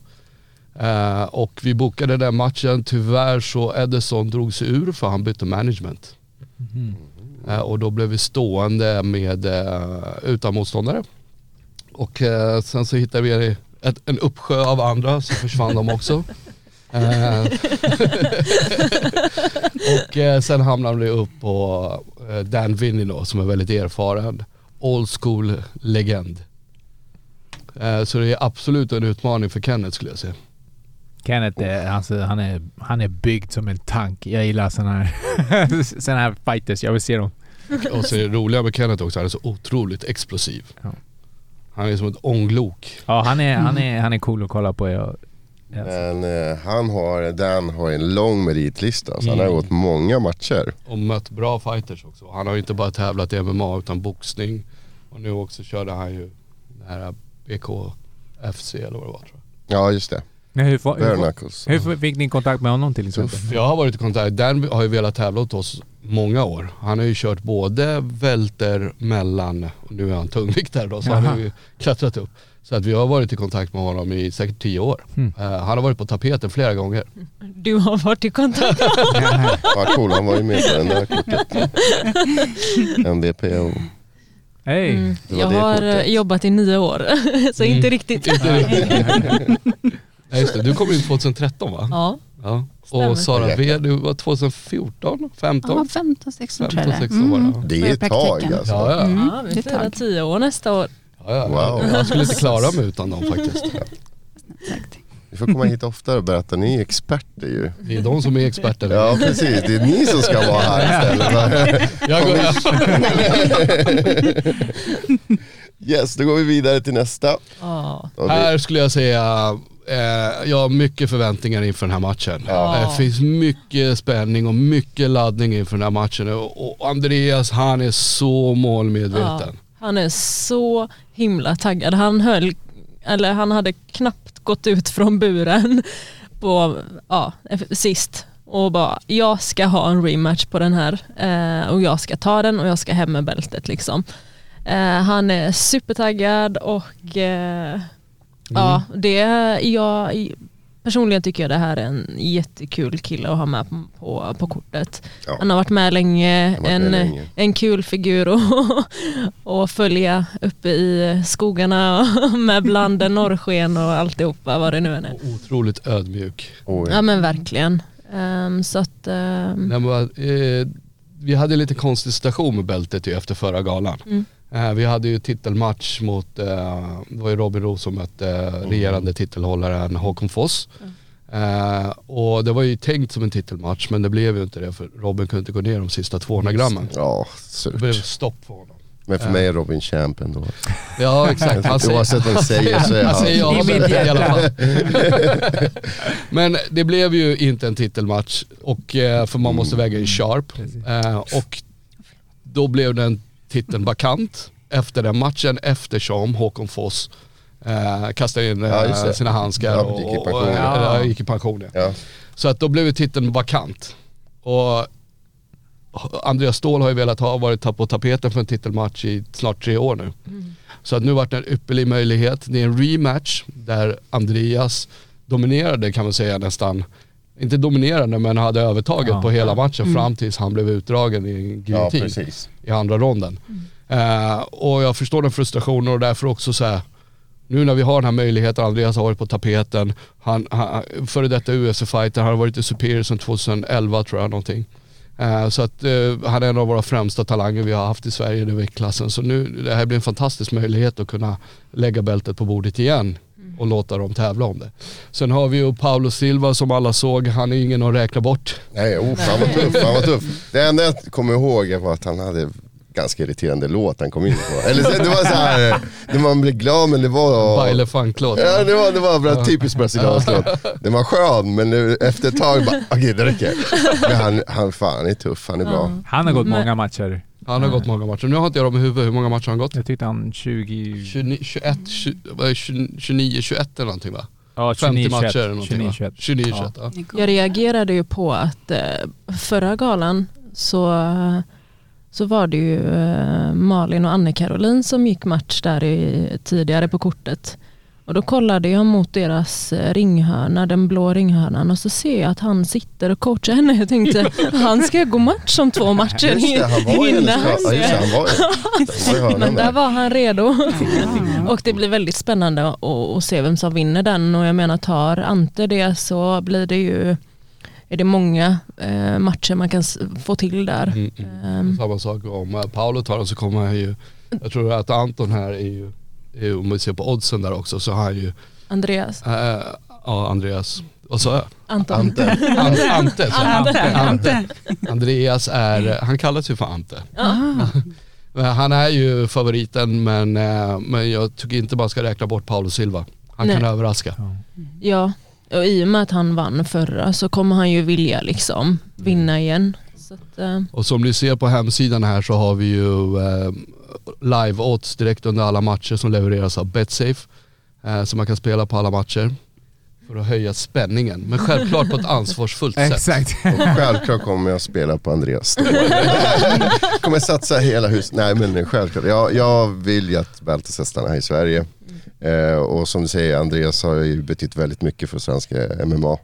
Och vi bokade den matchen. Tyvärr så Edison drog sig ur för han bytte management. Eh, och då blev vi stående med utan motståndare. Och sen så hittade vi ett, en uppsjö av andra så försvann de också. Eh, och eh, sen hamnade vi upp på eh, Dan Vinny då som är väldigt erfaren. Old school legend. Så det är absolut en utmaning för Kenneth skulle jag säga. Kenneth, är, alltså, han, är, han är byggd som en tank. Jag gillar sådana här, såna här fighters. Jag vill se dem. Och så är det roliga med Kenneth också, han är så otroligt explosiv. Ja. Han är som ett ånglok. Ja, han är, han är, han är cool att kolla på. Jag, Men eh, han har, Dan har en lång meritlista. Så han har Mm. gått många matcher. Och mött bra fighters också. Han har ju inte bara tävlat i MMA utan boxning. Och nu också körde han ju det här BKFC eller vad det var tror jag. Ja just det. Men hur, får- hur, får- hur fick ni kontakt med honom till exempel? Jag har varit i kontakt, Dan har ju velat tävla åt oss många år. Han har ju kört både välter, mellan, och nu är han tungviktare då, så han har ju klättrat upp. Så att vi har varit i kontakt med honom i säkert tio år. Mm. Eh, han har varit på tapeten flera gånger. Du har varit i kontakt. Ja, cool, han var ju med på den där kortet. MVP och... Hej! Mm. Det Jag det har kortet. eh, jobbat i nio år, så inte riktigt. Ja, just det, du kom in 2013 va? Ja, Ja. Och Sara V, du var 2014, 15? Ja, 15, 16 tror jag 15, 16 var det. Mm. Det är ett tag praktiken. alltså. Ja, ja. Mm, ja vi det firar tio år nästa år. Ja, ja. Wow. Jag skulle inte klara mig utan dem faktiskt. Exakt. Vi får komma hit oftare och berätta, ni är experter ju. Det är de som är experter. Ja precis, det är ni som ska vara här istället. Jag går, Yes, då går vi vidare till nästa. Ja. Och det- Här skulle jag säga, eh, jag har mycket förväntningar inför den här matchen. Ja. Det finns mycket spänning och mycket laddning inför den här matchen. Och och Andreas han är så målmedveten. Han är så himla taggad. Han höll, eller han hade knappt gått ut från buren på, ja, sist och bara jag ska ha en rematch på den här eh, och jag ska ta den och jag ska hem med bältet liksom. Eh, han är supertaggad och eh, ja, det, jag, personligen tycker jag det här är en jättekul kille att ha med på, på, kortet. Ja. Han har varit med länge, varit med en, länge. en kul figur att och följa uppe i skogarna med bland norrsken och alltihopa vad det nu än är. Otroligt ödmjuk. Oj. Ja men verkligen. Ehm, så att, ehm, Nej, men, eh, vi hade lite konstig situation med bältet ju efter förra galan. Mm. Eh, vi hade ju titelmatch mot, eh, det var ju Robin Roos som mötte eh, regerande titelhållaren Håkon Foss. Och det var ju tänkt som en titelmatch men det blev ju inte det för Robin kunde inte gå ner de sista 200 grammen. Ja, Det blev surt. stopp för honom. Men för mig är Robin champ ändå. Ja exakt. Han säger, Oavsett vad de säger så är han säger ja men, i alla fall. Men det blev ju inte en titelmatch och, för man måste väga in sharp. Eh, och då blev den titeln vakant efter den matchen eftersom Håkon Foss eh, kastade in eh, Ja, sina handskar Ja, och, gick i och, pension. och, Ja. gick i pension. Ja. Ja. Så att då blev titeln vakant. Och Andreas Ståhl har ju velat ha varit på tapeten för en titelmatch i snart tre år nu. Så att nu vart det en ypperlig möjlighet. Det är en rematch där Andreas dominerade kan man säga nästan. Inte dominerande men hade övertaget Ja. på hela matchen fram tills han blev utdragen i en ja, giljotin precis. i andra ronden. Eh, och jag förstår den frustrationen och därför också så här, nu när vi har den här möjligheten, Andreas har varit på tapeten, han, han, före detta UFC-fighter, han har varit i Superior sedan 2011 tror jag någonting. Eh, så att eh, han är en av våra främsta talanger vi har haft i Sverige i den viktklassen. Så nu, det här blir en fantastisk möjlighet att kunna lägga bältet på bordet igen och låta dem tävla om det. Sen har vi ju Paolo Silva som alla såg, han är ingen att räkna bort. Nej, oh, fan vad tuff, fan vad tuff. Det enda jag kommer ihåg var att han hade ganska irriterande låt han kom in på. Eller så- det var så här, man blev glad men det var... Baile funk-låt. Ja det var, det var bra, typiskt brasiliansk låt. Den var skön men nu, efter ett tag bara, okej det räcker. Men han, han, fan, han är tuff, han är bra. Han har gått Men- många matcher. Han har gått många matcher. Nu har inte jag dem i huvudet, hur många matcher har han gått? Jag tyckte han 20... 29, 21, 20, vad är det, 29, 21 eller någonting va? Ja, 50 29, matcher 21. eller någonting 29, va? 21. 29, Ja. 21 ja. Jag reagerade ju på att eh, förra galan så, så var det ju eh, Malin och Anne-Caroline som gick match där i, tidigare på kortet. Och då kollade jag mot deras eh, ringhörna, den blå ringhörnan och så ser jag att han sitter och coachar henne. Jag tänkte, han ska gå match om två matcher innan. ja, Men där var han redo. och det blir väldigt spännande att, se vem som vinner den. Och jag menar tar Ante det så blir det ju är det många eh, matcher man kan få till där. Mm, mm. Ehm, Samma sak om eh, Paolo tar den så kommer han ju, jag tror att Anton här är, ju- om vi ser på oddsen där också så har han ju, Andreas, äh, ja Andreas, vad sa jag? Anton. Ante. An, Ante. Ante. Ante. Andreas är, han kallas ju för Ante. Han är ju favoriten men, eh, men jag tycker inte man ska räkna bort Paolo Silva. Han kan Nej. överraska. Ja, och i och med att han vann förra så kommer han ju vilja liksom vinna igen. Så att, eh, Och som ni ser på hemsidan här så har vi ju eh, live odds direkt under alla matcher som levereras av Betsafe. Eh, så man kan spela på alla matcher. för att höja spänningen. Men självklart på ett ansvarsfullt sätt. Exakt. Och självklart kommer jag spela på Andreas Ståhl. kommer satsa hela huset. Nej men självklart. Jag, jag vill ju att bältet ska stanna här i Sverige. Eh, och som du säger, Andreas har ju betytt väldigt mycket för svenska MMA.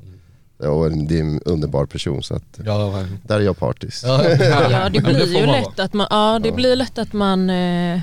Och det är en underbar person så att Ja, där är jag partisk. ja. Ja, det blir ju lätt att man, ja, det blir lätt att man eh,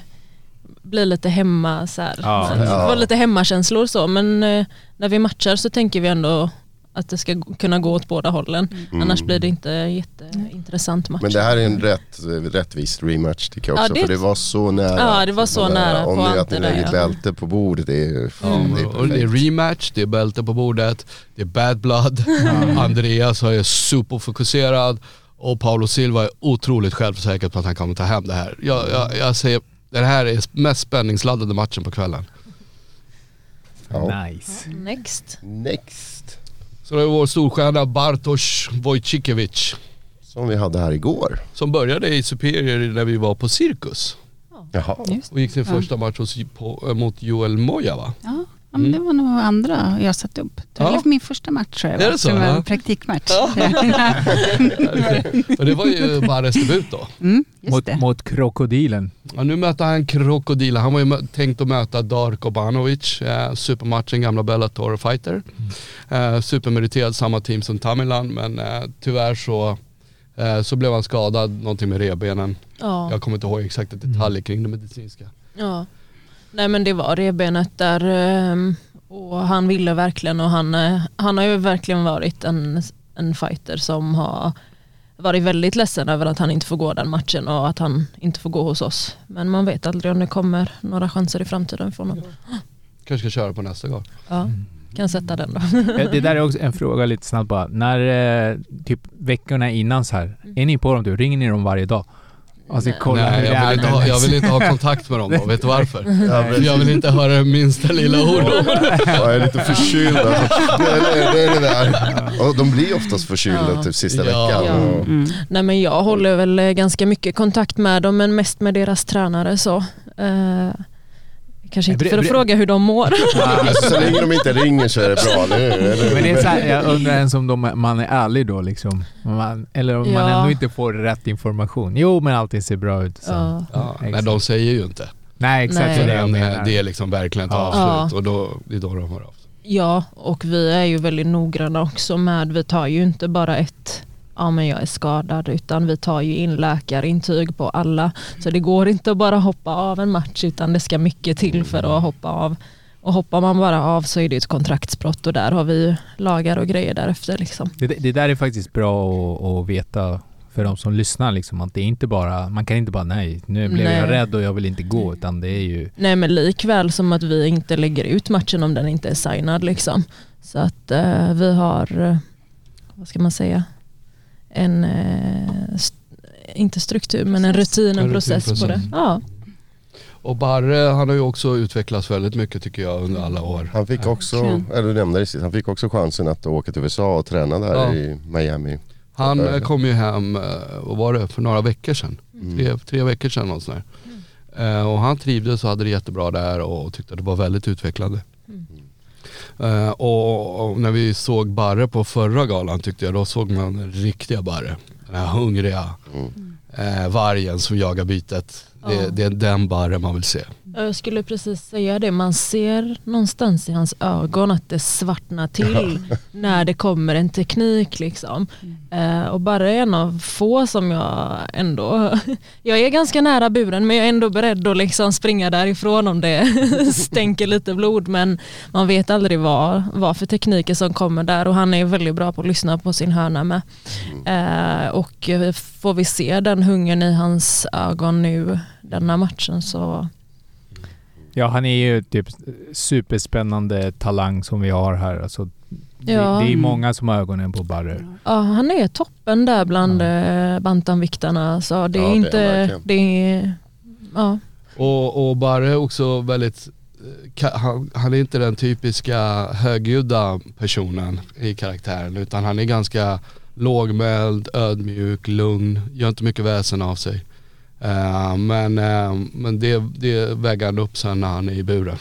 blir lite hemma så här. Ja. Det Ja. var lite hemmakänslor så men eh, när vi matchar så tänker vi ändå att det ska kunna gå åt båda hållen. Annars blir det inte jätteintressant match. Men det här är en rätt, rättvis rematch tycker jag Ja, också. det- för det var så nära. Ja, det var så nära Om på det är att ni lägger ja. bälte på bordet, det är, Ja, det är och det är rematch, det är bälte på bordet, det är bad blood. Andreas är superfokuserad och Paulo Silva är otroligt självsäker på att han kommer ta hem det här. Jag, jag, jag säger, det här är mest spänningsladdade matchen på kvällen. Ja. Nice. Next. Next. Så det är vår storstjärna Bartosz Wojcikowicz Som vi hade här igår. som började i Superior när vi var på Cirkus Jaha. Och gick sin första match hos, på, mot Joel Moya va? Ja, ja, men det var nog andra jag satte upp. Det Ja. var min första match tror jag. Är det så? Det var Ja. en praktikmatch. Och det var ju Barres debut då. mm, just Mot, mot krokodilen. Ja, nu möter han Krokodil. Han var ju tänkt att möta Darko Banovic, eh, supermatchen, gamla Bellator fighter. Eh, supermeriterad, samma team som Tamilan, men eh, tyvärr så, eh, så blev han skadad, någonting med revbenen. Ja. Jag kommer inte ihåg exakta detaljer kring det medicinska. Ja. Nej men det var revbenet där ehm, och han ville verkligen och han, eh, han har ju verkligen varit en, en fighter som har varit väldigt ledsen över att han inte får gå den matchen och att han inte får gå hos oss. Men man vet aldrig om det kommer några chanser i framtiden för honom. Kanske ska köra på nästa gång. Ja, kan sätta den då. Eh, Det där är också en fråga lite snabbt bara. När, eh, typ veckorna innan så här, är ni på dem du? Ringer ni dem varje dag? Alltså Nej. kolla Nej, jag vill, inte ha, jag vill inte ha kontakt med dem då. Vet du varför? Ja, jag vill inte höra det minsta lilla ord om det. Jag är lite förkyld. Alltså. Det, är, det är det där. Och de blir oftast förkylda Ja. typ sista Ja. veckan. Ja. Och, Mm. Nej men jag håller väl eh, ganska mycket kontakt med dem men mest med deras tränare så. Eh, kanske inte för att fråga hur de mår. alltså, så länge de inte ringer så är det bra, hur? Eller- Men det är så här, jag undrar ens om de, man är ärlig då liksom. Om Man, eller om man Ja. ändå inte får rätt information. Jo men allting ser bra ut. Så. Ja. Ja, nej, de säger ju inte. Nej exakt Nej. det är det jag eh, menar. det är liksom verkligen ett Ja. avslut och då, det är då de hör av sig. Ja, och vi är ju väldigt noggranna också med, vi tar ju inte bara ett ja men jag är skadad utan vi tar ju in läkarintyg på alla. Så det går inte att bara hoppa av en match utan det ska mycket till för att hoppa av. Och hoppar man bara av så är det ett kontraktsbrott och där har vi lagar och grejer därefter. Liksom. Det, det där är faktiskt bra att, att veta för de som lyssnar liksom att det är inte bara, man kan inte bara nej, nu blev jag Nej. rädd och jag vill inte gå utan det är ju Nej men likväl som att vi inte lägger ut matchen om den inte är signad. Liksom. Så att eh, vi har, eh, vad ska man säga, en, eh, st- inte struktur men en rutin, en En process på det. rutinprocess. Ja. Och Barre han har ju också utvecklats väldigt mycket tycker jag under alla år. Han fick också, eller du nämnde det sist, han fick också chansen att åka till USA och träna där Ja. i Miami. Han Ja. eh, kom ju hem, eh, vad var det, för några veckor sedan. Mm. Tre, tre veckor sedan där. Eh, och han trivdes och hade det jättebra där och tyckte att det var väldigt utvecklande. Eh, och, och när vi såg Barre på förra galan tyckte jag, då såg man den riktiga Barre. Den här hungriga eh, vargen som jagar bytet. Det, det är den Barre man vill se. Jag skulle precis säga det, man ser någonstans i hans ögon att det svartnar till när det kommer en teknik. Liksom. Eh, och bara en av få som jag ändå, jag är ganska nära buren men jag är ändå beredd att liksom springa därifrån om det stänker lite blod. Men man vet aldrig vad, vad för tekniker som kommer där och han är väldigt bra på att lyssna på sin hörna med. Eh, och eh, får vi se den hungern i hans ögon nu denna matchen så Ja, han är ju typ superspännande talang som vi har här. Alltså, det, Ja. det är många som har ögonen på Barre. Ja, han är toppen där bland ja. bantamviktarna. Så det är Ja, det är inte... Det är, ja. Och, och Barre är också väldigt, eh, han, han är inte den typiska högljudda personen i karaktären utan han är ganska lågmäld, ödmjuk, lugn, gör inte mycket väsen av sig. Eh, men eh, men det, det väger han upp sen när han är i buren.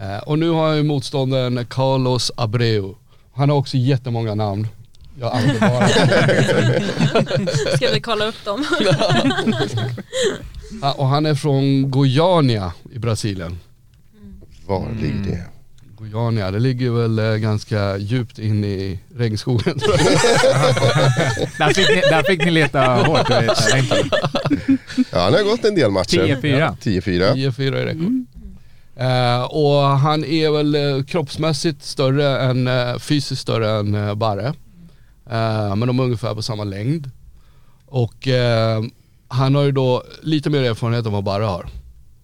Eh, och nu har jag ju motståndaren Carlos Abreu. Han har också jättemånga namn. Jag använder bara Ska vi kolla upp dem? Och han är från Goiânia i Brasilien. Var ligger det? Goiânia, det ligger väl ganska djupt in i regnskogen tror jag. Där fick ni, där fick ni leta hårt. Ja, han har gått en del matcher. 10-4. 10-4. 10-4 i rekord. Eh, och han är väl eh, kroppsmässigt större än, eh, fysiskt större än Barre. Men de är ungefär på samma längd. Och han har ju då lite mer erfarenhet än vad Barre har.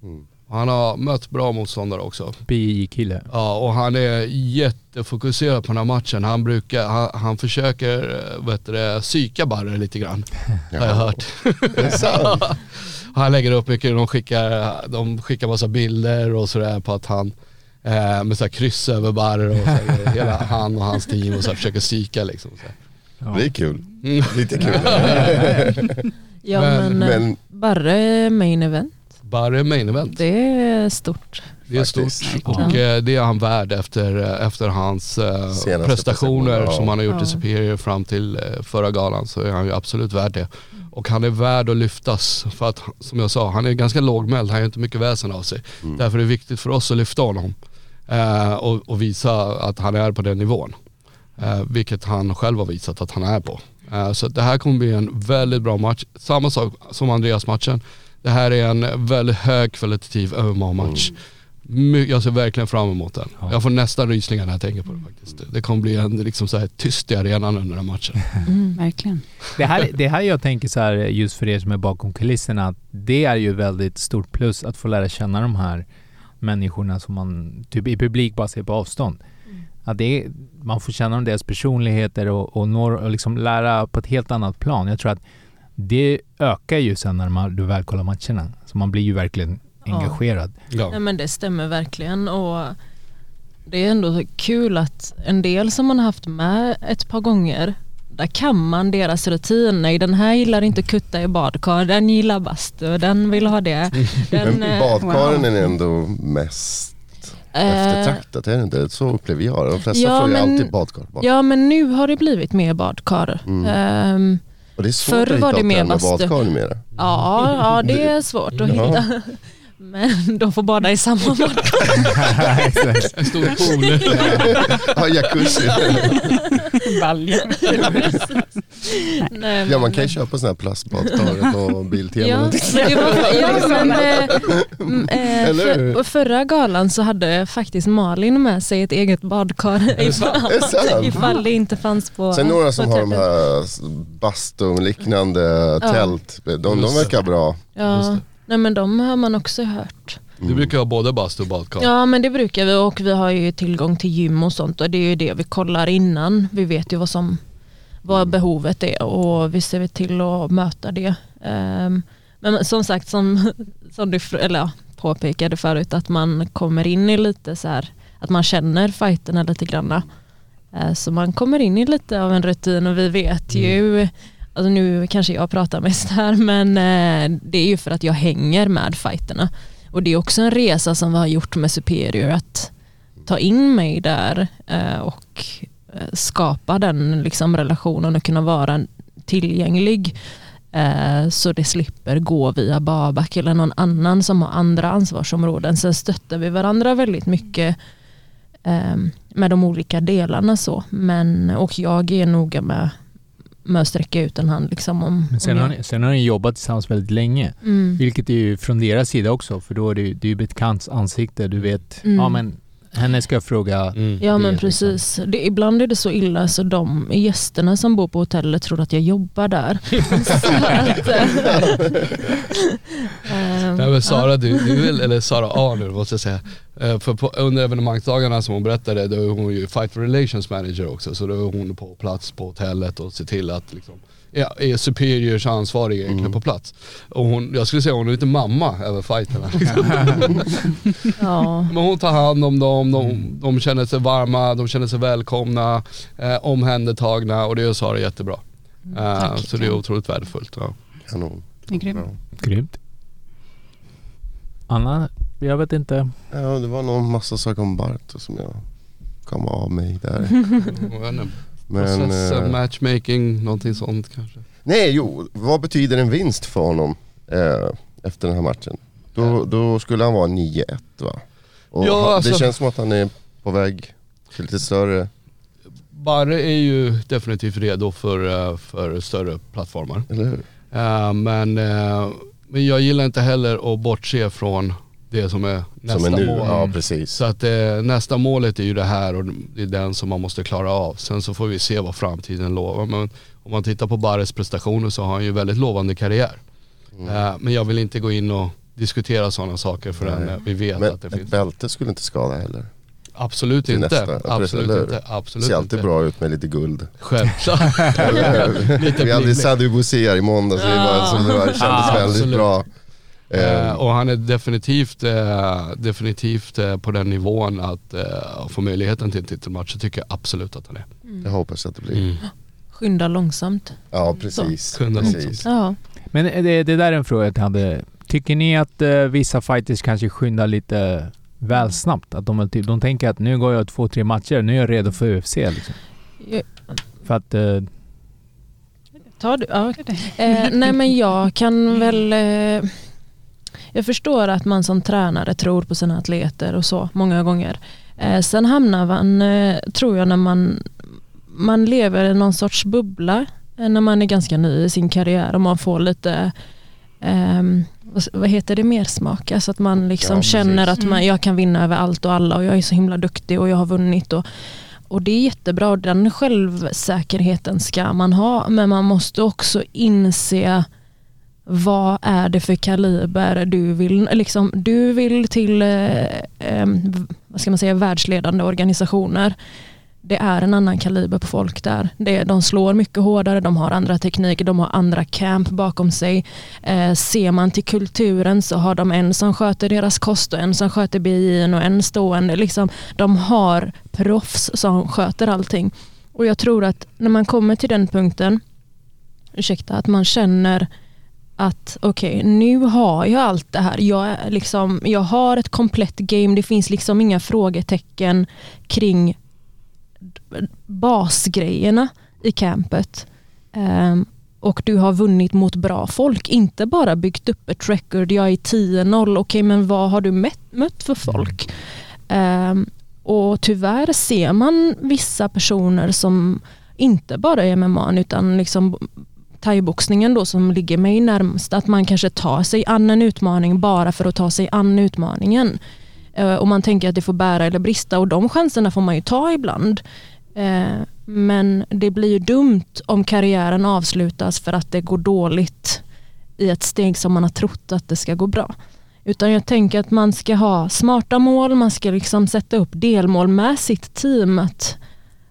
Mm. Han har mött bra motståndare också. BI-kille. Ja och han är jättefokuserad på den här matchen. Han brukar, han, han försöker, eh, vet du det, psyka Barre lite grann. Har jag hört. Han lägger upp mycket, de skickar, de skickar massa bilder och sådär på att han eh, med så kryss över Barre och så hela han och hans team och så här, försöker psyka liksom. Så. Ja. Det är kul. Mm. Lite kul. Ja Men- men, eh, Men Barre main event, Barre main event. det är stort. Det är Faktiskt. stort och eh, det är han värd efter, eh, efter hans eh, Senaste prestationer prestationer, ja. som han har gjort i Ja. Superior fram till eh, förra galan så är han ju absolut värd det. Och han är värd att lyftas för att som jag sa, han är ganska lågmäld, han gör inte mycket väsen av sig. Mm. Därför är det viktigt för oss att lyfta honom eh, och, och visa att han är på den nivån. Eh, vilket han själv har visat att han är på. Eh, så det här kommer bli en väldigt bra match. Samma sak som Andreas-matchen. Det här är en väldigt högkvalitativ MMA-match. My- Jag ser verkligen fram emot den. Ja. Jag får nästan rysningar när jag tänker på det faktiskt. Det kommer bli en liksom så här tyst i arenan under den här matchen. Mm, verkligen. Det här, det här jag tänker så här, just för er som är bakom kulisserna, att det är ju väldigt stort plus att få lära känna de här människorna som man typ i publik bara ser på avstånd. Att det är, man får känna om deras personligheter och, och, når, och liksom lära på ett helt annat plan. Jag tror att det ökar ju sen när man, du väl kollar matcherna. Så man blir ju verkligen Ja. engagerad. Ja. Nej men det stämmer verkligen och det är ändå kul att en del som man har haft med ett par gånger där kan man deras rutin. Nej den här gillar inte kutta i badkar, den gillar bastu, den vill ha det. Den, Men eh, badkaren är ändå mest eh, eftertraktat, är det inte? Så upplever jag det. De flesta Ja, frågar men- alltid badkar. Bad. Ja men nu har det blivit mer badkar. Mm. Ehm, Och det är svårt förr att hitta var det mer badkar numera. ja, ja det är svårt att hitta. Men de får bada i samma badkar. En stor pool. Ja, jacuzzi. Nej, Ja, man kan ju köpa sådana här plastbadkar på Biltema. Ja, men var, ja, men, eh, för, förra galan så hade faktiskt Malin med sig ett eget badkar ifall, ifall det inte fanns på Sen några som har de här bastum-liknande Ja. tält. De, de verkar bra. Just Ja, det. Nej men de har man också hört. Du brukar ha både bastu och badkar. Ja men det brukar vi och vi har ju tillgång till gym och sånt och det är ju det vi kollar innan. Vi vet ju vad som vad behovet är och vi ser till att möta det. Ehm, men som sagt som, som du eller, påpekade förut att man kommer in i lite så här att man känner fighterna lite granna. Eh, så man kommer in i lite av en rutin och vi vet ju Alltså nu kanske jag pratar mest här men eh, det är ju för att jag hänger med fighterna. Och det är också en resa som vi har gjort med Superior att ta in mig där eh, och eh, skapa den liksom, relationen och kunna vara tillgänglig så det slipper gå via Babak eller någon annan som har andra ansvarsområden. Sen stöttar vi varandra väldigt mycket med de olika delarna så. Men, och jag är noga med, med att sträcka ut en hand. Liksom, om, Men sen om har, ni, sen har ni jobbat tillsammans väldigt länge. mm. Vilket är ju från deras sida också, för då är det ju, det är ju bekants ansikte. Du vet, Mm. ja men henne ska jag fråga. Mm. Ja men precis. Det, ibland är det så illa så de gästerna som bor på hotellet tror att jag jobbar där. eh, Nej, men Sara, du, du är väl, eller Sara A nu måste jag säga. Eh, För på, under evenemangdagarna som hon berättade, då är hon ju Fight Relations Manager också. Så då är hon på plats på hotellet och ser till att liksom, ja, är Superiors ansvarig egentligen på plats. Och hon, jag skulle säga hon är lite mamma över fighterna. Liksom. ja. Men hon tar hand om dem, de, de känner sig varma, de känner sig välkomna, eh, omhändertagna och det gör Sara jättebra. Eh, Tack. så det är otroligt värdefullt. Ja. Kanon. Det är grymt. Ja. Grymt. Anna, jag vet inte. Ja, det var någon massa saker om Barto som jag kom av mig där. Men, Process, eh, matchmaking, någonting sånt kanske. nej, jo, vad betyder en vinst för honom eh, efter den här matchen? Då, då skulle han vara 9-1 va? Och Ja, alltså- Det känns som att han är på väg till lite större... Barre är ju definitivt redo för, eh, för större plattformar. Eller hur? Eh, men, eh, men jag gillar inte heller att bortse från det som är nästa som är nu. mål. Ja, precis. Så att eh, nästa målet är ju det här och det är den som man måste klara av. Sen så får vi se vad framtiden lovar. Men om man tittar på Barres prestationer så har han ju väldigt lovande karriär. Mm. Eh, men jag vill inte gå in och diskutera sådana saker förrän Nej. vi vet Men att det ett finns. bälte skulle inte skada heller. Absolut inte. nästa. Absolut Eller inte. Absolut Ser alltid inte. bra ut med lite guld. Självklart. Vi hade bling-bling. Sadhu Boussier i måndags, det var, som var, kändes Ja, väldigt absolut. bra. Eh, Eh, och han är definitivt, eh, definitivt eh, på den nivån att eh, få möjligheten till en titelmatch. Det tycker jag absolut att han är. jag hoppas att det blir. Mm. Skynda långsamt. Ja precis. Kunde precis. Ja. Men det, det där är en fråga jag hade. Tycker ni att eh, vissa fighters kanske skyndar lite väl snabbt? Att de, typ, de tänker att nu går jag två, tre matcher, nu är jag redo för UFC liksom. Jag- För att... Eh, Tar du? Ja. Eh, nej men jag kan väl... Eh, jag förstår att man som tränare tror på sina atleter och så många gånger. Eh, sen hamnar man, eh, tror jag, när man, man lever i någon sorts bubbla eh, när man är ganska ny i sin karriär och man får lite ehm, vad, heter det, mer smak? Alltså att man liksom Ja, känner att man, jag kan vinna över allt och alla och jag är så himla duktig och jag har vunnit. Och, och det är jättebra och den självsäkerheten ska man ha men man måste också inse vad är det för kaliber du vill, liksom, du vill till eh, eh, vad ska man säga, världsledande organisationer. Det är en annan kaliber på folk där. Det, de slår mycket hårdare, de har andra tekniker, de har andra camp bakom sig. Eh, ser man till kulturen så har de en som sköter deras kost och en som sköter BI och en stående. Liksom, de har proffs som sköter allting. Och jag tror att när man kommer till den punkten, ursäkta, att man känner att okej, nu har jag allt det här. Jag, är liksom, jag har ett komplett game. Det finns liksom inga frågetecken kring basgrejerna i campet. Um, och du har vunnit mot bra folk, inte bara byggt upp ett record. Jag är 10-0, okej men vad har du mött, mött för folk? Um, och tyvärr ser man vissa personer som inte bara är MMA utan liksom thaiboxningen då som ligger mig närmast, att man kanske tar sig an en utmaning bara för att ta sig an utmaningen. Eh, och man tänker att det får bära eller brista och de chanserna får man ju ta ibland. Eh, men det blir ju dumt om karriären avslutas för att det går dåligt i ett steg som man har trott att det ska gå bra. Utan jag tänker att man ska ha smarta mål, man ska liksom sätta upp delmål med sitt team. att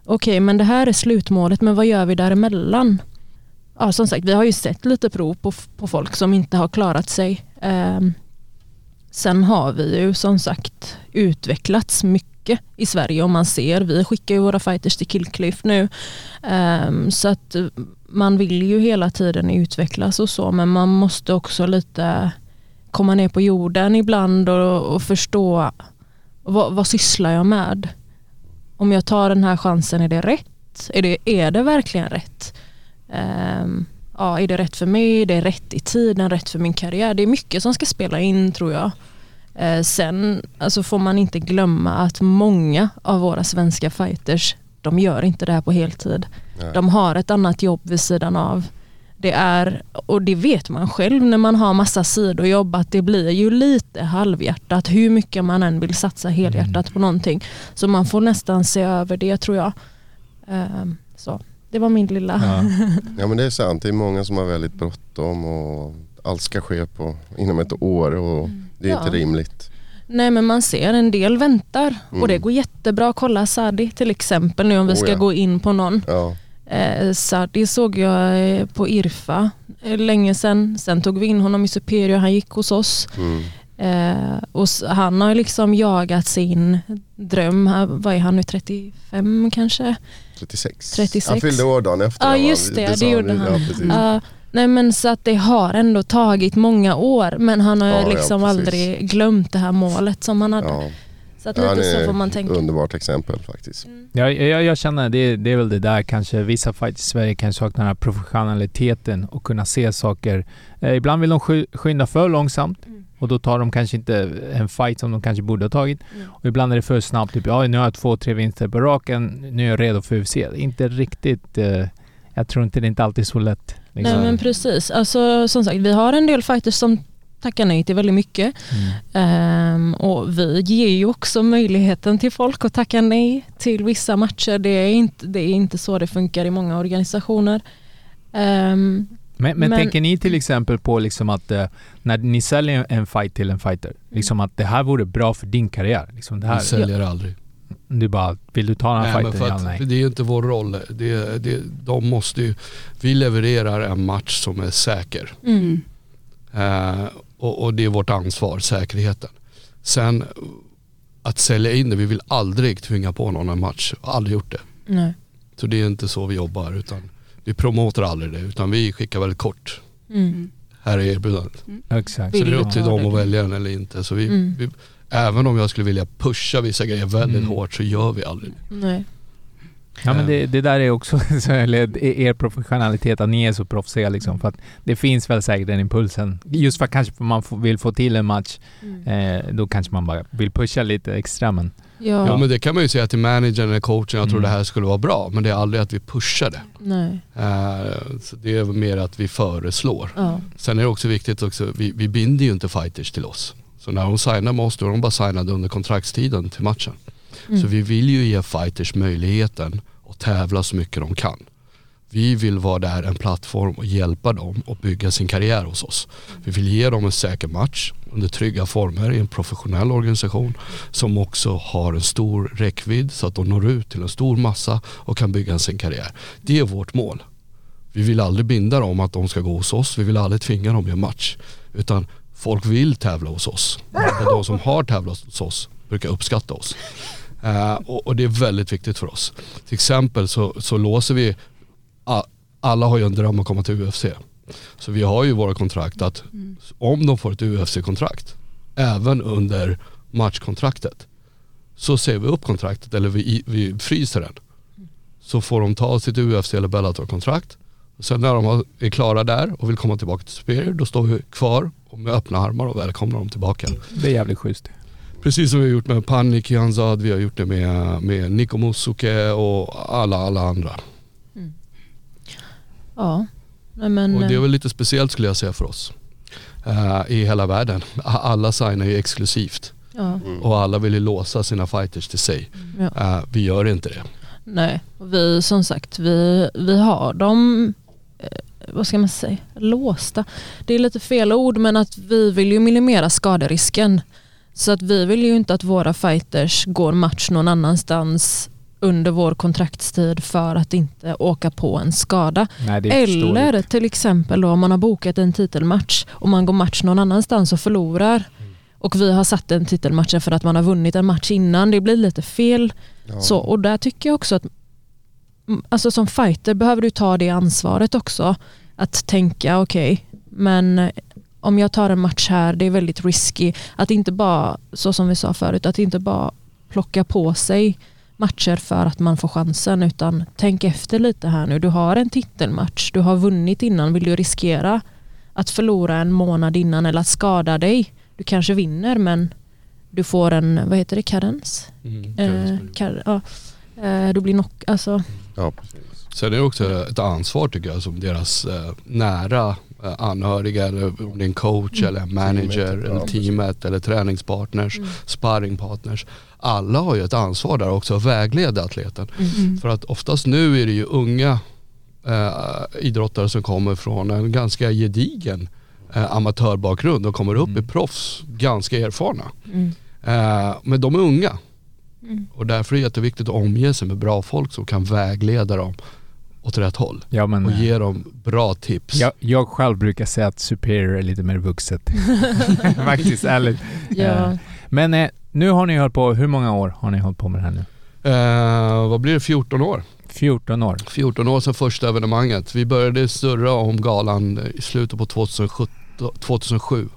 Okej, men det här är slutmålet, men vad gör vi däremellan? Ja, som sagt, vi har ju sett lite prov på, på folk som inte har klarat sig. Eh, sen har vi ju som sagt utvecklats mycket i Sverige om man ser. Vi skickar ju våra fighters till Killcliff nu. Ehm, så att man vill ju hela tiden utvecklas och så men man måste också lite komma ner på jorden ibland och, och förstå vad, vad sysslar jag med? Om jag tar den här chansen, är det rätt? Är det, är det verkligen rätt? Ehm, ja, är det rätt för mig? Är det rätt i tiden? Rätt för min karriär? Det är mycket som ska spela in tror jag. Eh, sen alltså får man inte glömma att många av våra svenska fighters de gör inte det här på heltid. Nej. De har ett annat jobb vid sidan av. Det är, och det vet man själv när man har massa sidojobb att det blir ju lite halvhjärtat hur mycket man än vill satsa helhjärtat på någonting. Så man får nästan se över det tror jag. Ehm, det var min lilla... ja. Ja men det är sant, det är många som har väldigt bråttom och allt ska ske på, inom ett år och det är Ja. inte rimligt. Nej men man ser en del väntar och det Mm. går jättebra. Kolla Sadi till exempel nu om vi Oh, ska ja. gå in på någon. Ja, Eh, Sadi såg jag eh, på Irfa eh, länge sedan. Sen tog vi in honom i Superior, han gick hos oss. mm. Eh, och han har liksom jagat sin dröm. Vad är han nu, 35 kanske? 36. 36. Han fyllde år dagen efter. Ja just det, det, sa gjorde han. Ja. Ja, Nej men så att det har ändå tagit många år men han har Ja, ja, liksom precis. aldrig glömt det här målet som han hade. Ja. Så att Han lite så är får man tänka. underbart exempel faktiskt. Jag, jag, jag känner det, det är väl det där kanske vissa fighter i Sverige kan sakna den här professionaliteten och kunna se saker. Eh, ibland vill de sky, skynda för långsamt Mm. Och då tar de kanske inte en fight som de kanske borde ha tagit. Mm. Och ibland är det för snabbt. Typ, ja, nu har jag två, tre vinster på raken. Nu är jag redo för UFC. Inte riktigt... Eh, jag tror inte det är inte alltid så lätt. liksom. Nej men precis. Alltså, som sagt, vi har en del fighters som tackar nej till väldigt mycket. Mm. Ehm, och vi ger ju också möjligheten till folk att tacka nej till vissa matcher. Det är inte, det är inte så det funkar i många organisationer. Ehm, Men, men, Men- tänker ni till exempel på liksom att eh, när ni säljer en fight till en fighter, liksom att det här vore bra för din karriär? Liksom det Vi här, säljer aldrig. du bara, vill du ta den här Nej, fighten? för Ja, nej. det är ju inte vår roll. Det, det, de måste ju, vi levererar en match som är säker. mm, Eh, och, och det är vårt ansvar, säkerheten. Sen att sälja in det, vi vill aldrig tvinga på någon en match. Aldrig gjort det. nej. Så det är inte så vi jobbar utan vi promotar aldrig det utan vi skickar väldigt kort. Mm. Här är erbjudandet. Exakt. Så det är upp till dem att välja den eller inte. Så vi, Mm. vi, även om jag skulle vilja pusha vissa grejer väldigt Mm. hårt så gör vi aldrig det. Nej. Ja men det, det där är också så, eller, er professionalitet, att ni är så proffsiga liksom. För att det finns väl säkert den impulsen. Just för att kanske man vill få till en match, Mm. eh, då kanske man bara vill pusha lite extra men... Ja, Ja. men det kan man ju säga till managern eller coachen, jag tror Mm. det här skulle vara bra. Men det är aldrig att vi pushar det. nej. Så det är mer att vi föreslår. Ja. Sen är det också viktigt också, vi, vi binder ju inte fighters till oss. Så när de signar med oss då är de bara signade under kontraktstiden till matchen. Mm. Så vi vill ju ge fighters möjligheten att tävla så mycket de kan. Vi vill vara där en plattform och hjälpa dem att bygga sin karriär hos oss. Vi vill ge dem en säker match under trygga former i en professionell organisation som också har en stor räckvidd så att de når ut till en stor massa och kan bygga sin karriär. Det är vårt mål. Vi vill aldrig binda dem att de ska gå hos oss. Vi vill aldrig tvinga dem i en match. Utan folk vill tävla hos oss. Och de som har tävlat hos oss brukar uppskatta oss. Eh, och, och det är väldigt viktigt för oss. Till exempel så, så låser vi, alla har ju en dröm att komma till UFC. Så vi har ju våra kontrakt att om de får ett UFC-kontrakt, även under matchkontraktet, så säger vi upp kontraktet eller vi, vi fryser den. Så får de ta sitt UFC eller Bellator-kontrakt. Sen när de är klara där och vill komma tillbaka till Superior, då står vi kvar och med öppna armar och välkomnar dem tillbaka. Det är jävligt schysst. Precis som vi har gjort med Panik Janzad, vi har gjort det med, med Niko Musuke och alla, alla andra. Ja. Nej, men, Och det är eh, väl lite speciellt skulle jag säga för oss. eh, I hela världen. Alla signar ju exklusivt ja. och alla vill ju låsa sina fighters till sig. Ja. Eh, vi gör inte det. Nej, och vi som sagt, vi, vi har dem, vad ska man säga, låsta. Det är lite fel ord men att vi vill ju minimera skaderisken. Så att vi vill ju inte att våra fighters går match någon annanstans under vår kontraktstid för att inte åka på en skada. Nej, Eller till exempel om man har bokat en titelmatch och man går match någon annanstans och förlorar och vi har satt en titelmatch för att man har vunnit en match innan. Det blir lite fel. Ja. Så, och där tycker jag också att mm, alltså som fighter behöver du ta det ansvaret också. Att tänka okej, men eh, om jag tar en match här, det är väldigt risky. Att inte bara, så som vi sa förut, att inte bara plocka på sig matcher för att man får chansen utan tänk efter lite här nu. Du har en titelmatch, du har vunnit innan, vill du riskera att förlora en månad innan eller att skada dig? Du kanske vinner men du får en, vad heter det, karens? Eh, kar, ja. eh, du blir knock, alltså, Ja, precis. Sen är det också ett ansvar tycker jag som deras eh, nära anhöriga eller om det är en coach eller en manager Teamet, eller teamet eller träningspartners, sparringpartners. Alla har ju ett ansvar där också att vägleda atleten. För att oftast nu är det ju unga eh, idrottare som kommer från en ganska gedigen eh, amatörbakgrund och kommer upp i proffs, ganska erfarna. mm, Eh, men de är unga. Mm. Och därför är det jätteviktigt att omge sig med bra folk som kan vägleda dem åt rätt håll. Ja, men, Och eh, ge dem bra tips. jag, jag själv brukar säga att Superior är lite mer vuxet. Faktiskt, ärligt. ja. Eh, Men eh, nu har ni hållit på, hur många år har ni hållit på med det här nu? Eh, vad blir det, 14 år? 14 år. 14 år sedan första evenemanget. Vi började surra om galan i slutet på 2017, 2007.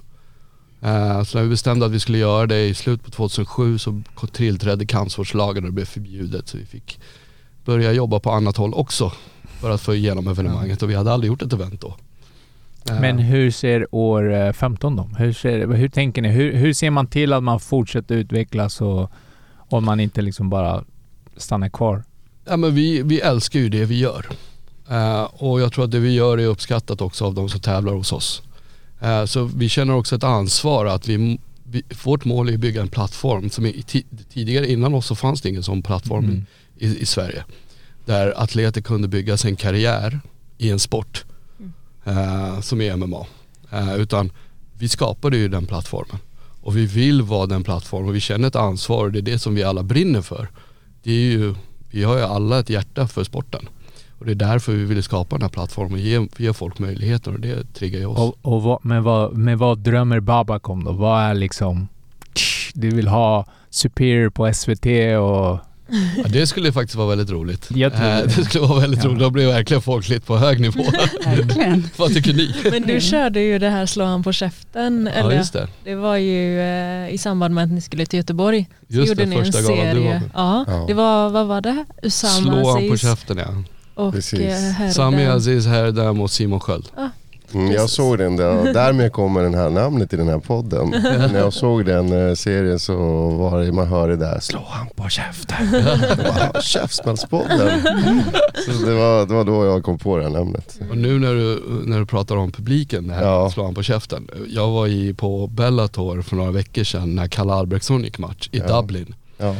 Eh, Så när vi bestämde att vi skulle göra det i slutet på 2007 så tillträdde kampsportslagen och det blev förbjudet. Så vi fick börja jobba på annat håll också för att få igenom evenemanget och vi hade aldrig gjort ett event då. Eh, Men hur ser år eh, 15 då? Hur, ser, hur tänker ni? Hur, hur ser man till att man fortsätter utvecklas och om man inte liksom bara stannar kvar? Ja, men vi, vi älskar ju det vi gör. Eh, och jag tror att det vi gör är uppskattat också av de som tävlar hos oss. Eh, så vi känner också ett ansvar att vi, vi, vårt mål är att bygga en plattform som är, tidigare innan oss så fanns det ingen sån plattform Mm. i, i Sverige. Där atleter kunde bygga sin karriär i en sport eh, som är MMA. Eh, utan vi skapade ju den plattformen. Och vi vill vara den plattformen och vi känner ett ansvar och det är det som vi alla brinner för. Det är ju, vi har ju alla ett hjärta för sporten. Och det är därför vi ville skapa den här plattformen och ge, ge folk möjligheter och det triggar ju oss. Och, och vad, men, vad, men vad drömmer Babak om då? Vad är liksom... Du vill ha Superior på SVT och... Ja, det skulle faktiskt vara väldigt roligt. Jag tror Eh, det. det skulle vara väldigt Ja. roligt. Då blir verkligen folkligt på hög nivå. Verkligen. Vad tycker ni? Men du körde ju det här slå han på käften. Ja eller, just det. det var ju eh, i samband med att ni skulle till Göteborg. Just gjorde det, ni en första galan du var serie. med. Ja, Ja. det var, vad var det? Usama Slå han på käften ja. och Precis. eh. Sami Aziz Herdem och Simon Sköld. Mm, jag såg den där och därmed kommer den här namnet i den här podden. När jag såg den eh, serien så var det, man hör det där, slå han på käften. Bara, Käftsmällspodden. Så det var, det var då jag kom på det här namnet. Och nu när du, när du pratar om publiken, det här ja. slå han på käften. Jag var i, på Bellator för några veckor sedan när Kalle Albrektsson gick match i Ja. Dublin. Ja.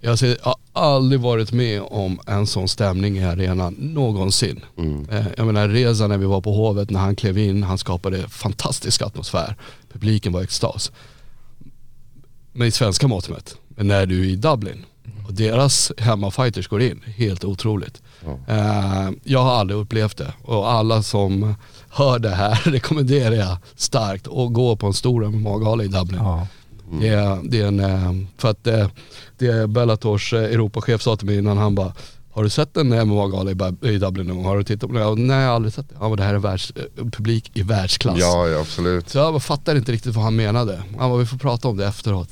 Jag ser- jag har aldrig varit med om en sån stämning i arenan någonsin. Mm. Eh, Jag menar Reza när vi var på Hovet, när han klev in, han skapade fantastisk atmosfär. Publiken var i extas. Med svenska mått mätt. Men när du är i Dublin och deras hemmafighters går in, helt otroligt. Ja. Eh, Jag har aldrig upplevt det och alla som hör det här rekommenderar jag starkt att gå på en stor MMA-gala i Dublin. Ja. Det är, det är en, eh, för att eh, det är Bellators eh, Europachef sa till mig innan han bara har du sett en MMA-gala i, Dublin någon gång? Har du tittat på? Ja, Nej jag har aldrig sett det. Ja men det här är världs, publik i världsklass. ja, ja, absolut. Så jag fattar inte riktigt vad han menade. Han bara, vi får prata om det efteråt.